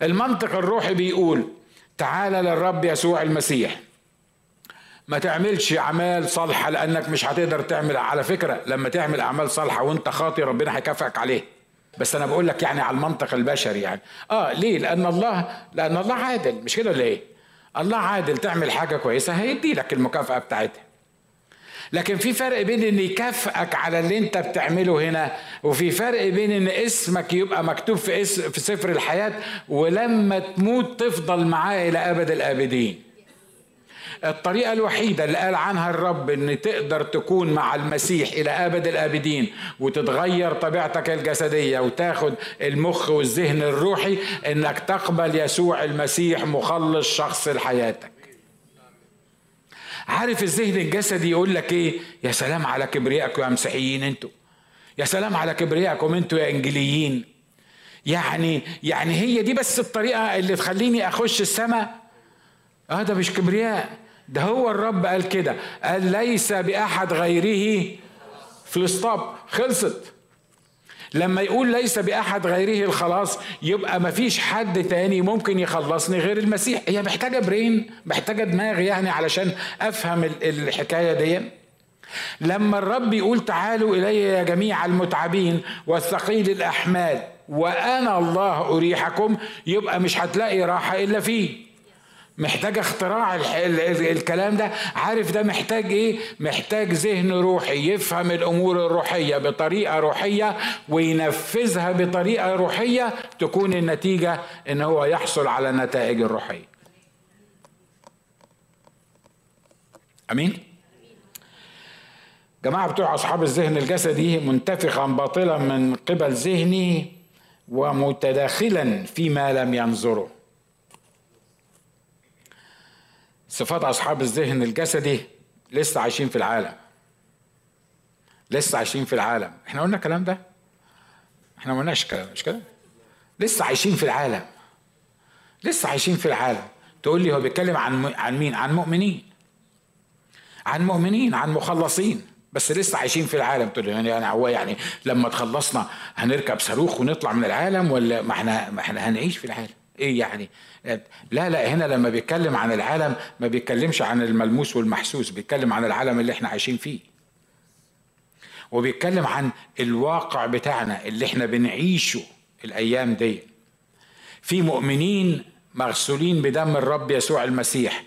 المنطق الروحي بيقول تعالى للرب يسوع المسيح. ما تعملش أعمال صالحة لأنك مش هتقدر تعمل. على فكرة لما تعمل أعمال صالحة وأنت خاطي ربنا هيكافئك عليه. بس أنا بقول لك يعني على المنطق البشري يعني. آه ليه؟ لأن الله لأن الله عادل. مش كده ولا إيه؟ الله عادل تعمل حاجة كويسة هيدي لك المكافأة بتاعتها. لكن في فرق بين إن يكافئك على اللي أنت بتعمله هنا وفي فرق بين إن اسمك يبقى مكتوب في اسم في سفر الحياة ولما تموت تفضل معاه إلى أبد الآبدين. الطريقة الوحيدة اللي قال عنها الرب إن تقدر تكون مع المسيح إلى أبد الآبدين وتتغير طبيعتك الجسدية وتاخد المخ والذهن الروحي إنك تقبل يسوع المسيح مخلص شخص لحياتك. عارف الذهن الجسدي يقول لك إيه؟ يا سلام على كبريائكم يا مسيحيين أنتوا. يا سلام على كبريائكم أنتوا يا إنجليين. يعني يعني هي دي بس الطريقة اللي تخليني أخش السماء. آه ده مش كبرياء. ده هو الرب قال كده. قال ليس بأحد غيره. في الاسطاب خلصت. لما يقول ليس بأحد غيره الخلاص يبقى ما فيش حد تاني ممكن يخلصني غير المسيح. هي محتاجة برين محتاجة دماغ يعني علشان أفهم الحكاية دي. لما الرب يقول تعالوا إلي يا جميع المتعبين والثقيل الأحمال وأنا الله أريحكم يبقى مش هتلاقي راحة إلا فيه. محتاج اختراع الكلام ده. عارف ده محتاج إيه؟ محتاج ذهن روحي يفهم الأمور الروحية بطريقة روحية وينفذها بطريقة روحية تكون النتيجة إن هو يحصل على النتائج الروحية. أمين؟ جماعة بتوع أصحاب الذهن الجسدي منتفخا باطلا من قبل ذهنه ومتداخلا فيما لم ينظره. صفات أصحاب الذهن الجسدي لسه عايشين في العالم. لسه عايشين في العالم. إحنا قلنا الكلام ده؟ إحنا ما قلناش الكلام مش كده؟ لسه عايشين في العالم. لسه عايشين في العالم. تقول لي هو بيتكلم عن عن مين؟ عن مؤمنين. عن مؤمنين عن مخلصين. بس لسه عايشين في العالم. تقول يعني يعني هو يعني لما تخلصنا هنركب صاروخ ونطلع من العالم ولا ما إحنا ما إحنا هنعيش في العالم؟ إيه يعني؟ لا لا هنا لما بيتكلم عن العالم ما بيتكلمش عن الملموس والمحسوس بيتكلم عن العالم اللي إحنا عايشين فيه. وبيتكلم عن الواقع بتاعنا اللي إحنا بنعيشه الأيام دي. في مؤمنين مغسولين بدم الرب يسوع المسيح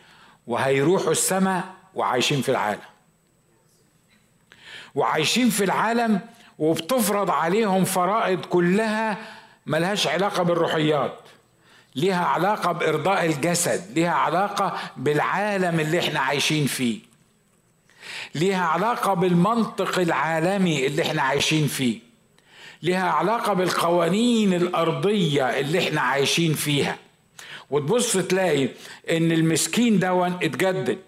وهيروحوا السماء وعايشين في العالم. وعايشين في العالم وبتفرض عليهم فرائض كلها ملهاش علاقة بالروحيات. ليها علاقة بإرضاء الجسد ليها علاقة بالعالم اللي إحنا عايشين فيه. ليها علاقة بالمنطق العالمي اللي إحنا عايشين فيه. ليها علاقة بالقوانين الأرضية اللي إحنا عايشين فيها. وتبص تلاقي إن المسكين دون اتجدد.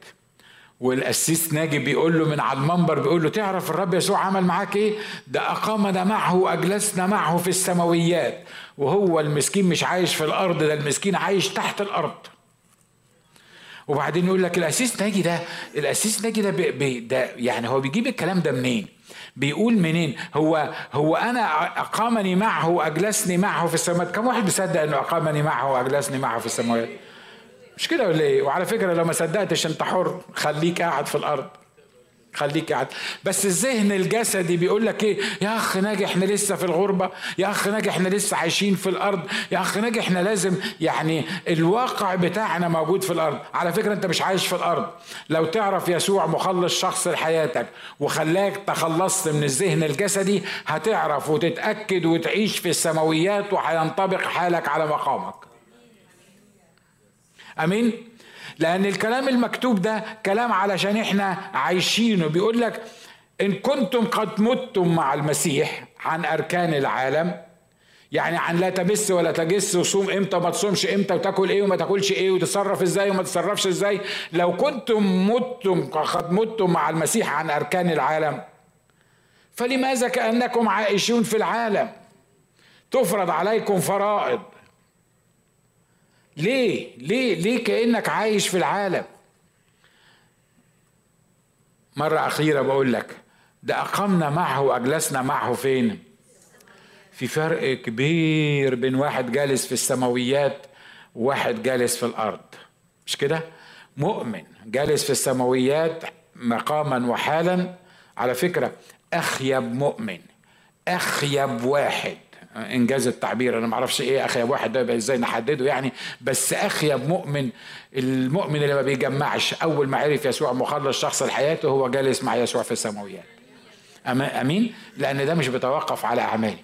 والقسيس ناجي بيقول له من على المنبر بيقول له تعرف الرب يسوع عمل معاك إيه؟ ده اقامنا معه وأجلسنا معه في السماويات. وهو المسكين مش عايش في الأرض ده المسكين عايش تحت الأرض. وبعدين يقول لك الاسيس ناجي ده الاسيس ناجي ده, بي ده يعني هو بيجيب الكلام ده منين؟ بيقول منين؟ هو هو أنا أقامني معه وأجلسني معه في السماوات. كم واحد بيصدق إنه أقامني معه وأجلسني معه في السماوات؟ مش كده ولا إيه؟ وعلى فكرة لو ما صدقتش أنت حر خليك قاعد في الأرض. خليك قاعد. بس الذهن الجسدي بيقول لك إيه؟ يا أخ ناجي إحنا لسه في الغربة. يا أخ ناجي إحنا لسه عايشين في الأرض. يا أخ ناجي إحنا لازم يعني الواقع بتاعنا موجود في الأرض. على فكرة أنت مش عايش في الأرض. لو تعرف يسوع مخلص شخص لحياتك وخلاك تخلصت من الذهن الجسدي هتعرف وتتأكد وتعيش في السماويات وهينطبق حالك على مقامك. آمين. لأن الكلام المكتوب ده كلام علشان إحنا عايشينه. بيقول لك إن كنتم قد متم مع المسيح عن أركان العالم. يعني عن لا تبس ولا تجس وصوم إمتى وما تصومش إمتى وتاكل إيه وما تاكلش إيه وتتصرف إزاي وما تتصرفش إزاي. لو كنتم متم قد متم مع المسيح عن أركان العالم فلماذا كأنكم عائشون في العالم؟ تفرض عليكم فرائض. ليه؟ ليه؟ ليه كأنك عايش في العالم. مرة أخيرة بقول لك ده أقمنا معه وأجلسنا معه فين؟ في فرق كبير بين واحد جالس في السماويات وواحد جالس في الأرض. مش كده؟ مؤمن جالس في السماويات مقاما وحالا. على فكرة أخيب مؤمن أخيب واحد. إنجاز التعبير. أنا ما أعرفش إيه اخيب واحد ده إزاي نحدده يعني بس اخيب مؤمن المؤمن اللي ما بيجمعش أول ما عرف يسوع مخلص شخص لحياته هو جالس مع يسوع في السماويات. أمين؟ لأن ده مش بيتوقف على أعمالي.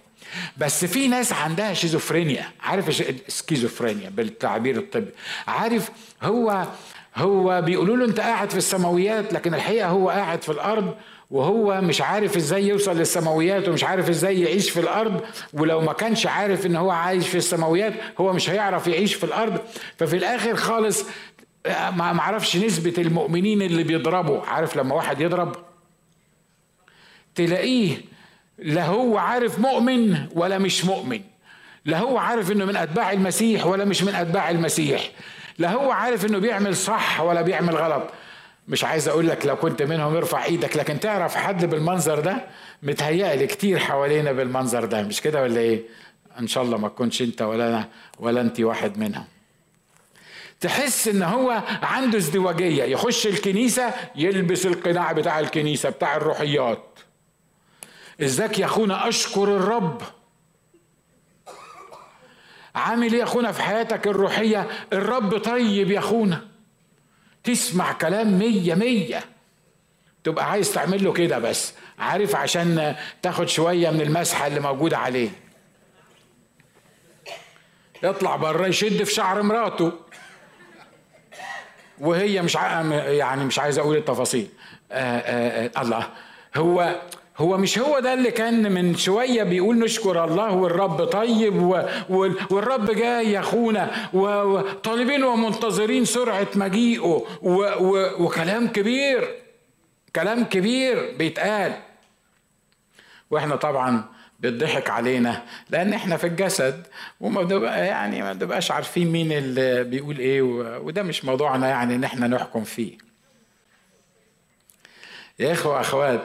بس في ناس عندها شيزوفرينيا. عارف سكيزوفرينيا بالتعبير الطبي. عارف هو هو بيقولوا له انت قاعد في السماويات لكن الحقيقة هو قاعد في الأرض وهو مش عارف إزاي يوصل للسماويات ومش عارف إزاي يعيش في الأرض ولو ما كانش عارف ان هو عايش في السماويات هو مش هيعرف يعيش في الأرض. ففي الآخر خالص ما معرفش نسبة المؤمنين اللي بيضربوا. عارف لما واحد يضرب؟ تلاقيه لا هو عارف مؤمن ولا مش مؤمن. لا هو عارف انه من أتباع المسيح ولا مش من أتباع المسيح. لا هو عارف إنه بيعمل صح ولا بيعمل غلط. مش عايز أقول لك لو كنت منهم ارفع إيدك لكن تعرف حد بالمنظر ده؟ متهيألي كتير حوالينا بالمنظر ده. مش كده ولا إيه؟ إن شاء الله ما تكونش أنت ولا أنا ولا أنت واحد منهم. تحس إن هو عنده ازدواجية. يخش الكنيسة يلبس القناع بتاع الكنيسة بتاع الروحيات. ازيك يا أخونا؟ أشكر الرب. عامل إيه يا أخونا في حياتك الروحية؟ الرب طيب يا أخونا. تسمع كلام مية مية. تبقى عايز تعمل له كده بس. عارف عشان تاخد شوية من المسحة اللي موجودة عليه. يطلع بره يشد في شعر مراته. وهي مش يعني مش عايز أقول التفاصيل. آآ آه، آآ آه، الله. هو هو مش هو ده اللي كان من شوية بيقول نشكر الله والرب طيب والرب جاي يا أخونا وطالبين ومنتظرين سرعة مجيئه وكلام كبير كلام كبير بيتقال. وإحنا طبعا بيضحك علينا لأن إحنا في الجسد وما بنبقى يعني ما بنبقاش عارفين مين اللي بيقول إيه وده مش موضوعنا يعني إن إحنا نحكم فيه. يا إخوة اخوات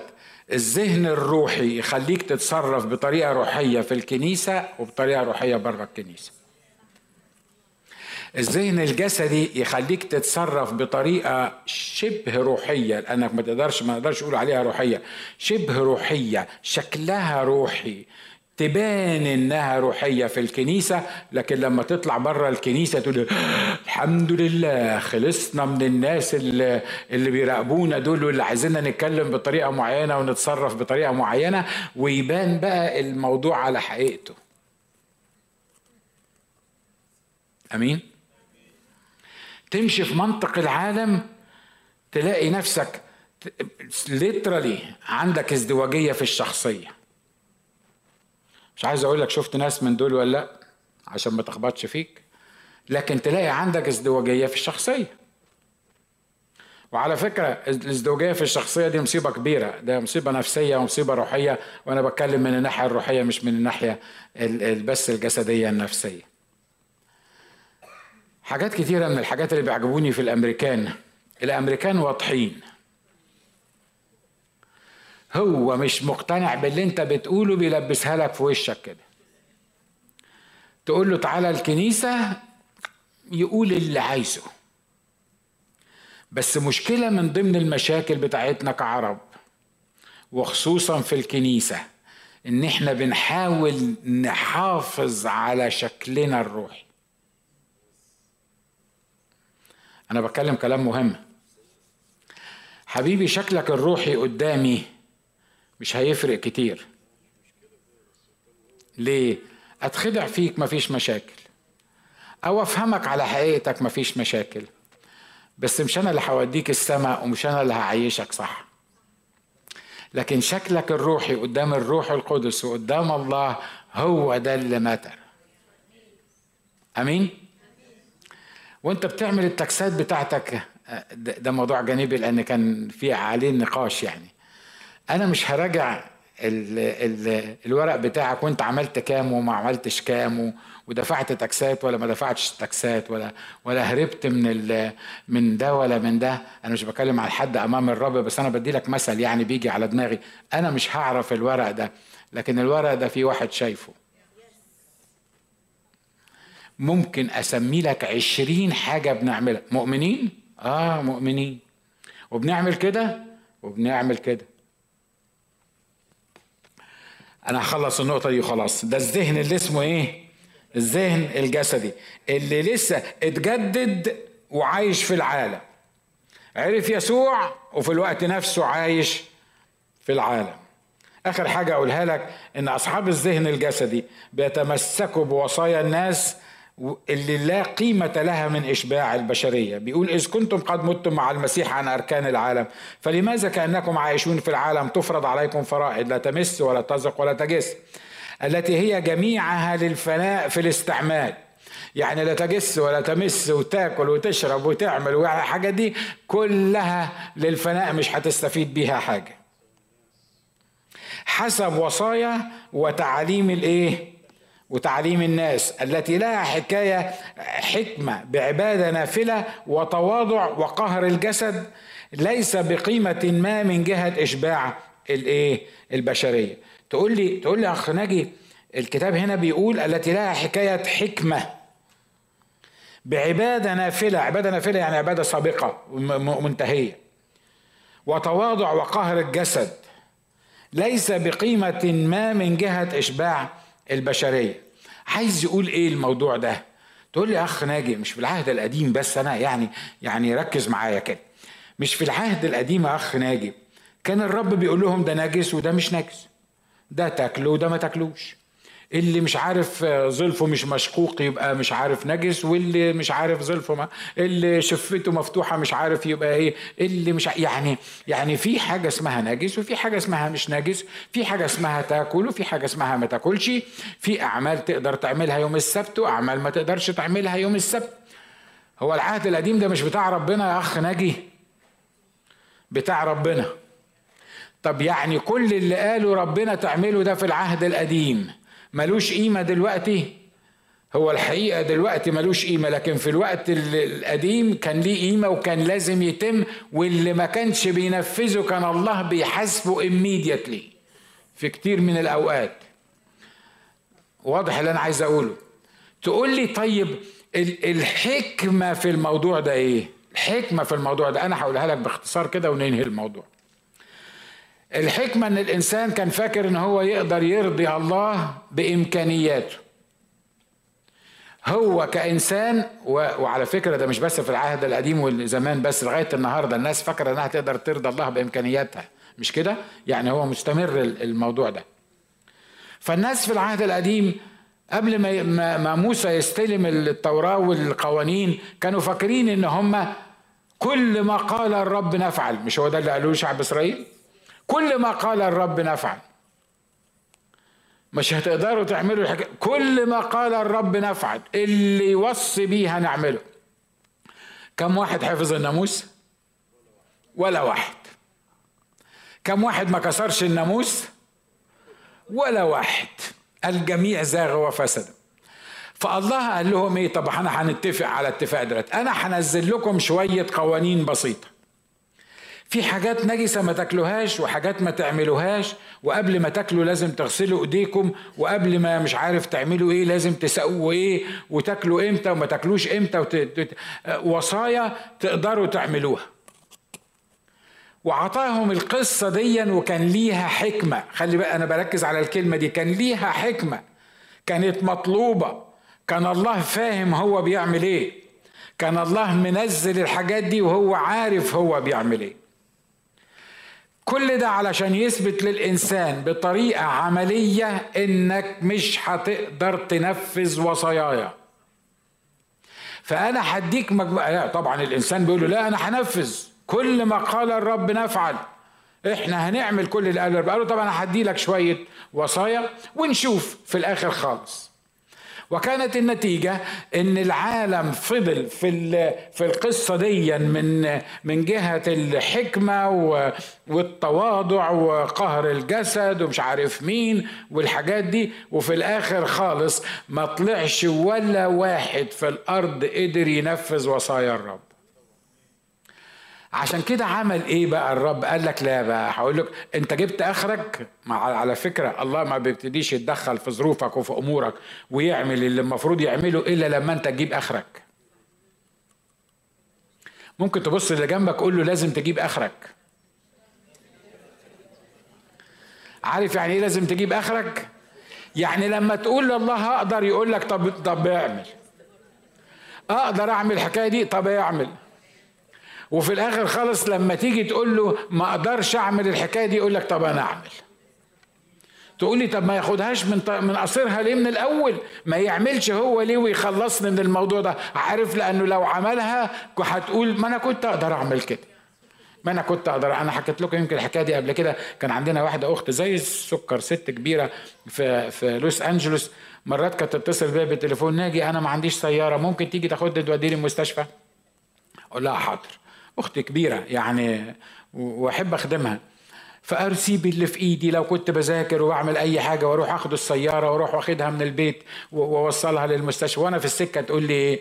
الذهن الروحي يخليك تتصرف بطريقة روحية في الكنيسة وبطريقة روحية بره الكنيسة. الذهن الجسدي يخليك تتصرف بطريقة شبه روحية لأنك ما تقدرش ما نقدرش نقول عليها روحية شبه روحية شكلها روحي تبان إنها روحية في الكنيسة لكن لما تطلع بره الكنيسة تقول الحمد لله خلصنا من الناس اللي, اللي بيراقبونا دول واللي عايزيننا نتكلم بطريقة معينة ونتصرف بطريقة معينة ويبان بقى الموضوع على حقيقته. أمين؟ تمشي في منطق العالم تلاقي نفسك ليترالي عندك ازدواجية في الشخصية. مش عايز أقول لك شفت ناس من دول ولا لأ عشان ما تخبطش فيك. لكن تلاقي عندك ازدواجية في الشخصية. وعلى فكرة الازدواجية في الشخصية دي مصيبة كبيرة. ده مصيبة نفسية ومصيبة روحية وأنا بتكلم من الناحية الروحية مش من الناحية بس الجسدية النفسية. حاجات كتيرة من الحاجات اللي بيعجبوني في الأمريكان. الأمريكان واضحين. هو مش مقتنع باللي أنت بتقوله بيلبسها لك في وشك كده. تقول له تعالى الكنيسة يقول اللي عايزه. بس مشكلة من ضمن المشاكل بتاعتنا كعرب وخصوصا في الكنيسة إن إحنا بنحاول نحافظ على شكلنا الروحي. أنا بتكلم كلام مهم. حبيبي شكلك الروحي قدامي مش هيفرق كتير. ليه؟ أتخدع فيك مفيش مشاكل. أو أفهمك على حقيقتك مفيش مشاكل. بس مش أنا اللي هوديك السماء ومش أنا اللي هعيشك صح. لكن شكلك الروحي قدام الروح القدس وقدام الله هو ده اللي متر آمين؟ وأنت بتعمل التكسات بتاعتك ده موضوع جانبي لأن كان في عليه نقاش يعني. أنا مش هراجع ال ال الورق بتاعك وأنت عملت كام وما عملتش كام ودفعت تاكسات ولا ما دفعتش تاكسات ولا ولا هربت من من ده ولا من ده. أنا مش بكلم على حد أمام الرب بس أنا بدي لك مثل يعني بيجي على دماغي. أنا مش هعرف الورق ده لكن الورق ده في واحد شايفه. ممكن أسمي لك عشرين حاجة بنعملها. مؤمنين؟ آه مؤمنين. وبنعمل كده؟ وبنعمل كده. أنا هخلص النقطة دي وخلاص. ده الذهن اللي اسمه إيه؟ الذهن الجسدي اللي لسه اتجدد وعايش في العالم. عرف يسوع وفي الوقت نفسه عايش في العالم. آخر حاجة أقولها لك إن أصحاب الذهن الجسدي بيتمسكوا بوصايا الناس اللي لا قيمة لها من إشباع البشرية. بيقول إذ كنتم قد متم مع المسيح عن أركان العالم فلماذا كأنكم عايشون في العالم تفرض عليكم فرائض لا تمس ولا تزق ولا تجس؟ التي هي جميعها للفناء في الاستعمال. يعني لا تجس ولا تمس وتاكل وتشرب وتعمل وحاجة دي كلها للفناء مش هتستفيد بيها حاجة. حسب وصايا وتعاليم الإيه؟ وتعليم الناس التي لها حكاية حكمة بعبادة نافلة وتواضع وقهر الجسد ليس بقيمة ما من جهة إشباع الإيه؟ البشرية. تقول لي تقول لي أخ ناجي الكتاب هنا بيقول التي لها حكاية حكمة. بعبادة نافلة عبادة نافلة يعني عبادة سابقة منتهية. وتواضع وقهر الجسد. ليس بقيمة ما من جهة إشباع البشرية. عايز يقول إيه الموضوع ده؟ تقول لي أخ ناجي مش في العهد القديم بس أنا يعني يعني ركز معايا كده. مش في العهد القديم يا أخ ناجي. كان الرب بيقول لهم ده نجس وده مش نجس. ده تاكله وده ما تاكلوش. اللي مش عارف ظلفه مش مشقوق يبقى مش عارف نجس واللي مش عارف ظلفه ما اللي شفته مفتوحة مش عارف يبقى إيه اللي مش يعني يعني في حاجة اسمها نجس وفي حاجة اسمها مش نجس في حاجة اسمها تاكل وفي حاجة اسمها ما تاكلش. في أعمال تقدر تعملها يوم السبت وأعمال ما تقدرش تعملها يوم السبت. هو العهد القديم ده مش بتاع ربنا يا أخ ناجي؟ بتاع ربنا. طب يعني كل اللي قاله ربنا تعمله ده في العهد القديم ملوش قيمة دلوقتي؟ هو الحقيقة دلوقتي ملوش قيمة لكن في الوقت القديم كان ليه قيمة وكان لازم يتم واللي ما كانش بينفذه كان الله بيحاسبه immediately في كتير من الأوقات. واضح اللي أنا عايز أقوله. تقول لي طيب الحكمة في الموضوع ده إيه؟ الحكمة في الموضوع ده أنا هقولها لك باختصار كده وننهي الموضوع. الحكمة إن الإنسان كان فاكر إن هو يقدر يرضي الله بإمكانياته. هو كإنسان وعلى فكرة ده مش بس في العهد القديم والزمان بس لغاية النهارده الناس فاكرة إنها تقدر ترضي الله بإمكانياتها. مش كده؟ يعني هو مستمر الموضوع ده. فالناس في العهد القديم قبل ما ما موسى يستلم التوراة والقوانين كانوا فاكرين إن هم كل ما قال الرب نفعل. مش هو ده اللي قالوه شعب إسرائيل؟ كل ما قال الرب نفعل مش هتقدروا تعملوا الحاجة كل ما قال الرب نفعل اللي يوصي بيه هنعمله كم واحد حفظ الناموس ولا واحد. كم واحد ما كسرش الناموس ولا واحد. الجميع زاغ وفسد فالله قال لهم إيه؟ طب إحنا هنتفق على اتفاق دلوقتي. أنا هنزل لكم شوية قوانين بسيطة. في حاجات نجسة ما تاكلوهاش وحاجات ما تعملوهاش وقبل ما تاكلوا لازم تغسلوا ايديكم وقبل ما مش عارف تعملوا إيه لازم تسووا إيه وتاكلوا إمتى وما تاكلوش إمتى وت... وصايا تقدروا تعملوها. وعطاهم القصة دي وكان ليها حكمة. خلي بقى أنا بركز على الكلمة دي. كان ليها حكمة. كانت مطلوبة. كان الله فاهم هو بيعمل إيه. كان الله منزل الحاجات دي وهو عارف هو بيعمل إيه. كل ده علشان يثبت للإنسان بطريقة عملية إنك مش هتقدر تنفذ وصاياي فأنا هديك مجموعة لا طبعا الإنسان بيقول له لا أنا هنفذ. كل ما قال الرب نفعل. إحنا هنعمل كل اللي قاله الرب. قالوا طب أنا هدي لك شوية وصايا ونشوف في الآخر خالص. وكانت النتيجة إن العالم فضل في في القصة دي من من جهة الحكمة والتواضع وقهر الجسد ومش عارف مين والحاجات دي وفي الآخر خالص ما طلعش ولا واحد في الأرض قدر ينفذ وصايا الرب. عشان كده عمل إيه بقى الرب؟ قال لك لا بقى. هقول لك أنت جبت آخرك؟ على فكرة الله ما بيبتديش يتدخل في ظروفك وفي أمورك ويعمل اللي المفروض يعمله إلا لما أنت تجيب آخرك. ممكن تبص اللي جنبك قول له لازم تجيب آخرك. عارف يعني إيه لازم تجيب آخرك؟ يعني لما تقول لله أقدر يقول لك طب طب اعمل. أقدر أعمل الحكاية دي؟ طب اعمل. وفي الآخر خالص لما تيجي تقول له ما أقدرش أعمل الحكاية دي يقول لك طب أنا أعمل. تقول لي طب ما ياخدهاش من من قصيرها ليه من الأول؟ ما يعملش هو ليه ويخلصني من الموضوع ده؟ عارف لأنه لو عملها هتقول ما أنا كنت أقدر أعمل كده. ما أنا كنت أقدر أنا حكيت لكم يمكن الحكاية دي قبل كده. كان عندنا واحدة أخت زي السكر ست كبيرة في في لوس أنجلوس. مرات كانت تتصل بيا بالتليفون ناجي أنا ما عنديش سيارة ممكن تيجي تاخدني توديني المستشفى؟ أقول لها حاضر. أختي كبيرة يعني وأحب أخدمها. فارسيب اللي في إيدي لو كنت بذاكر وبعمل أي حاجة وأروح اخد السيارة وأروح وأخدها من البيت وأوصلها للمستشفى. وأنا في السكة تقول لي إيه؟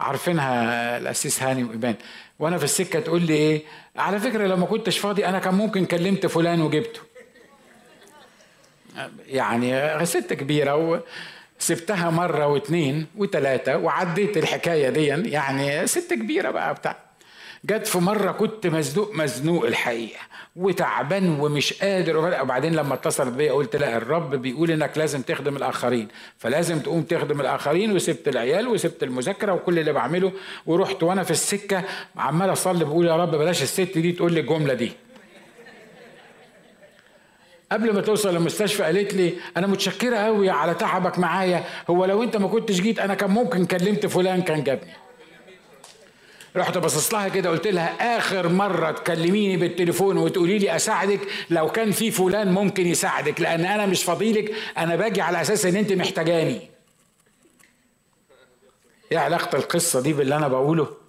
عارفينها الاسيس هاني وايمان وأنا في السكة تقول لي إيه؟ على فكرة لو ما كنتش فاضي أنا كان ممكن كلمت فلان وجبته. يعني ست كبيرة وسبتها مرة واثنين وثلاثه وعديت الحكاية دي يعني ست كبيرة بقى بتاع جت في مرة كنت مزنوق مزنوق الحقيقة وتعبان ومش قادر وبعدين لما اتصلت بيا قلت لا الرب بيقول إنك لازم تخدم الآخرين فلازم تقوم تخدم الآخرين وسبت العيال وسبت المذاكرة وكل اللي بعمله ورحت وأنا في السكة عمال أصلي بقول يا رب بلاش الست دي تقول لي الجملة دي. قبل ما توصل المستشفى قالت لي أنا متشكرة قوي على تعبك معايا هو لو أنت ما كنتش جيت أنا كان ممكن كلمت فلان كان جابني. رحت باصص لها كده قلت لها آخر مرة تكلميني بالتليفون وتقولي لي أساعدك لو كان في فلان ممكن يساعدك لأن أنا مش فضيلك أنا باجي على أساس إن أنت محتاجاني. إيه علاقة القصة دي باللي أنا بقوله؟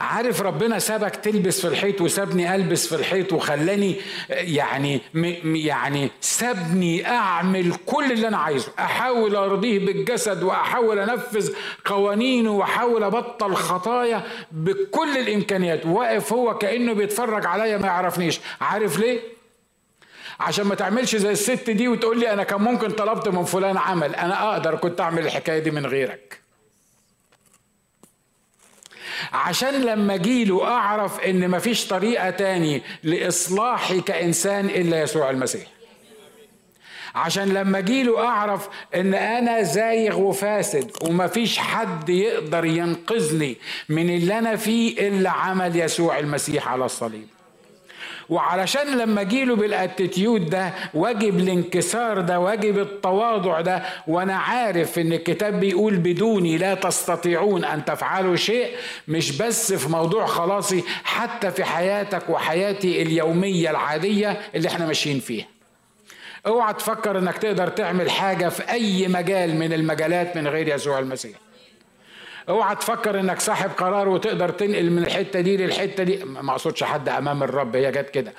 عارف ربنا سابك تلبس في الحيط وسابني ألبس في الحيط وخلاني يعني يعني سابني أعمل كل اللي أنا عايزه. أحاول أرضيه بالجسد وأحاول أنفذ قوانينه وأحاول أبطل خطايا بكل الإمكانيات. واقف هو كأنه بيتفرج عليا ما يعرفنيش. عارف ليه؟ عشان ما تعملش زي الست دي وتقول لي أنا كان ممكن طلبت من فلان عمل. أنا أقدر كنت أعمل الحكاية دي من غيرك. عشان لما جيله أعرف إن مفيش طريقة تاني لاصلاحي كإنسان إلا يسوع المسيح. عشان لما جيله أعرف إن أنا زايغ وفاسد ومفيش حد يقدر ينقذني من اللي أنا فيه إلا عمل يسوع المسيح على الصليب. وعلشان لما اجيله بالاتيتيود ده واجب الانكسار ده واجب التواضع ده وأنا عارف إن الكتاب بيقول بدوني لا تستطيعون أن تفعلوا شيء مش بس في موضوع خلاصي حتى في حياتك وحياتي اليومية العادية اللي إحنا ماشيين فيها. اوعى تفكر إنك تقدر تعمل حاجة في أي مجال من المجالات من غير يسوع المسيح. اوعى تفكر انك صاحب قرار وتقدر تنقل من الحتة دي للحتة دي. ما اقصدش حد امام الرب هي جت كده.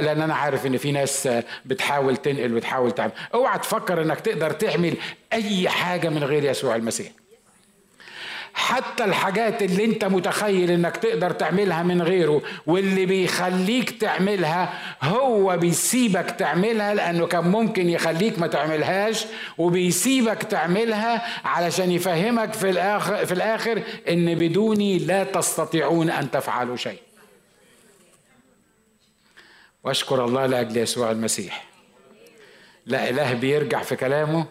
لأن أنا عارف ان في ناس بتحاول تنقل وتحاول تعمل. اوعى تفكر انك تقدر تعمل اي حاجة من غير يسوع المسيح. حتى الحاجات اللي انت متخيل انك تقدر تعملها من غيره واللي بيخليك تعملها هو بيسيبك تعملها لأنه كان ممكن يخليك ما تعملهاش وبيسيبك تعملها علشان يفهمك في الآخر في الآخر إن بدوني لا تستطيعون أن تفعلوا شيء. وأشكر الله لأجل يسوع المسيح. لا إله بيرجع في كلامه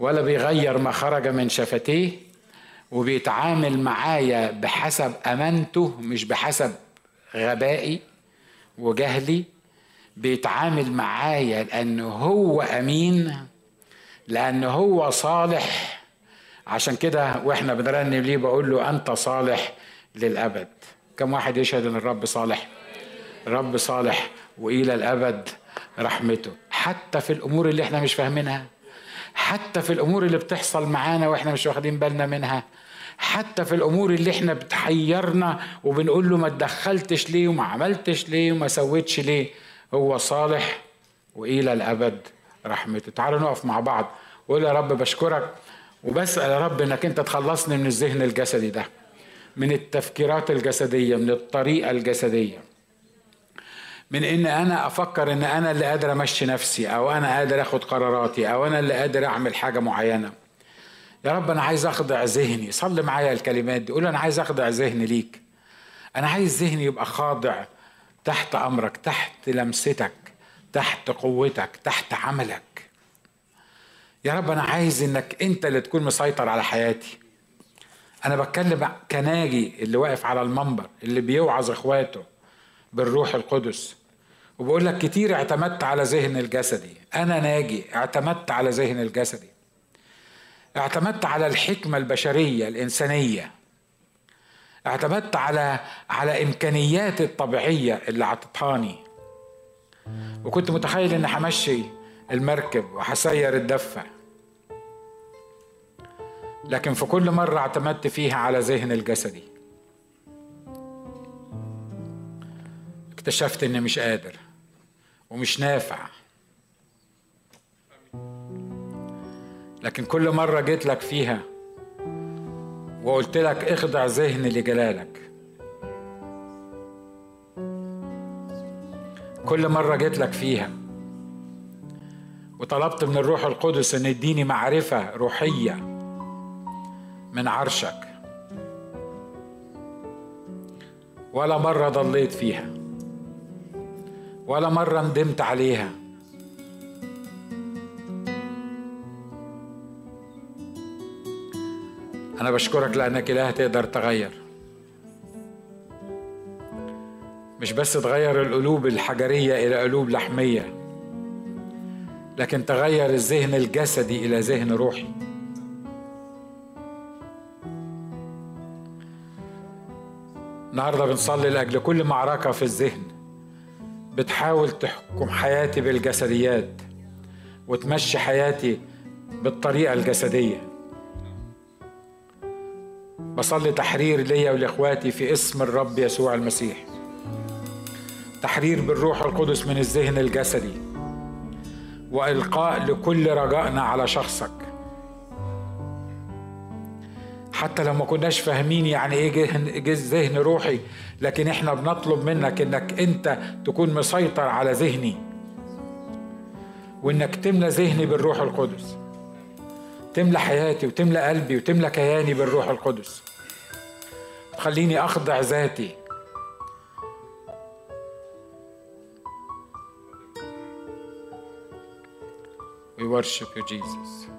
ولا بيغير ما خرج من شفتيه. وبيتعامل معايا بحسب أمانته مش بحسب غبائي وجهلي. بيتعامل معايا لأنه هو أمين لأنه هو صالح. عشان كده وإحنا بنرنم ليه بقول له أنت صالح للأبد. كم واحد يشهد إن الرب صالح؟ الرب صالح وإلى الأبد رحمته. حتى في الأمور اللي إحنا مش فاهمينها حتى في الأمور اللي بتحصل معانا وإحنا مش واخدين بالنا منها حتى في الأمور اللي إحنا بتحيرنا وبنقول له ما تدخلتش ليه وما عملتش ليه وما سويتش ليه هو صالح وإلى الأبد رحمته. تعالوا نقف مع بعض وقول يا رب بشكرك وبسأل يا رب إنك أنت تخلصني من الذهن الجسدي ده من التفكيرات الجسدية من الطريقة الجسدية من إن أنا أفكر إن أنا اللي قادر أمشي نفسي أو أنا قادر آخد قراراتي أو أنا اللي قادر أعمل حاجة معينة. يا رب أنا عايز أخضع ذهني. صلي معايا الكلمات دي. قول أنا عايز أخضع ذهني ليك. أنا عايز ذهني يبقى خاضع تحت أمرك تحت لمستك تحت قوتك تحت عملك. يا رب أنا عايز إنك أنت اللي تكون مسيطر على حياتي. أنا بتكلم كناجي اللي واقف على المنبر اللي بيوعظ إخواته بالروح القدس. وبقول لك كتير اعتمدت على ذهن الجسدي. أنا ناجي اعتمدت على ذهن الجسدي. اعتمدت على الحكمة البشرية الإنسانية. اعتمدت على على امكانياتي الطبيعية اللي عطتهاني. وكنت متخيل إني همشي المركب وهسير الدفة. لكن في كل مرة اعتمدت فيها على ذهن الجسدي. اكتشفت إني مش قادر ومش نافع. لكن كل مرة جيت لك فيها وقلت لك اخضع ذهني لجلالك. كل مرة جيت لك فيها وطلبت من الروح القدس إن يديني معرفة روحية من عرشك. ولا مرة ضليت فيها. ولا مرة ندمت عليها. أنا بشكرك لأنك إله تقدر تغير. مش بس تغير القلوب الحجرية إلى قلوب لحمية لكن تغير الذهن الجسدي إلى ذهن روحي. النهارده بنصلي لأجل كل معركة في الذهن بتحاول تحكم حياتي بالجسديات وتمشي حياتي بالطريقة الجسدية. بصلي تحرير ليا ولإخواتي في اسم الرب يسوع المسيح. تحرير بالروح القدس من الذهن الجسدي. وإلقاء لكل رجائنا على شخصك. حتى لو ما كناش فاهمين يعني إيه ذهن روحي لكن إحنا بنطلب منك إنك أنت تكون مسيطر على ذهني. وإنك تملى ذهني بالروح القدس. تملى حياتي وتملى قلبي وتملى كياني بالروح القدس تخليني أخضع ذاتي We worship you, Jesus.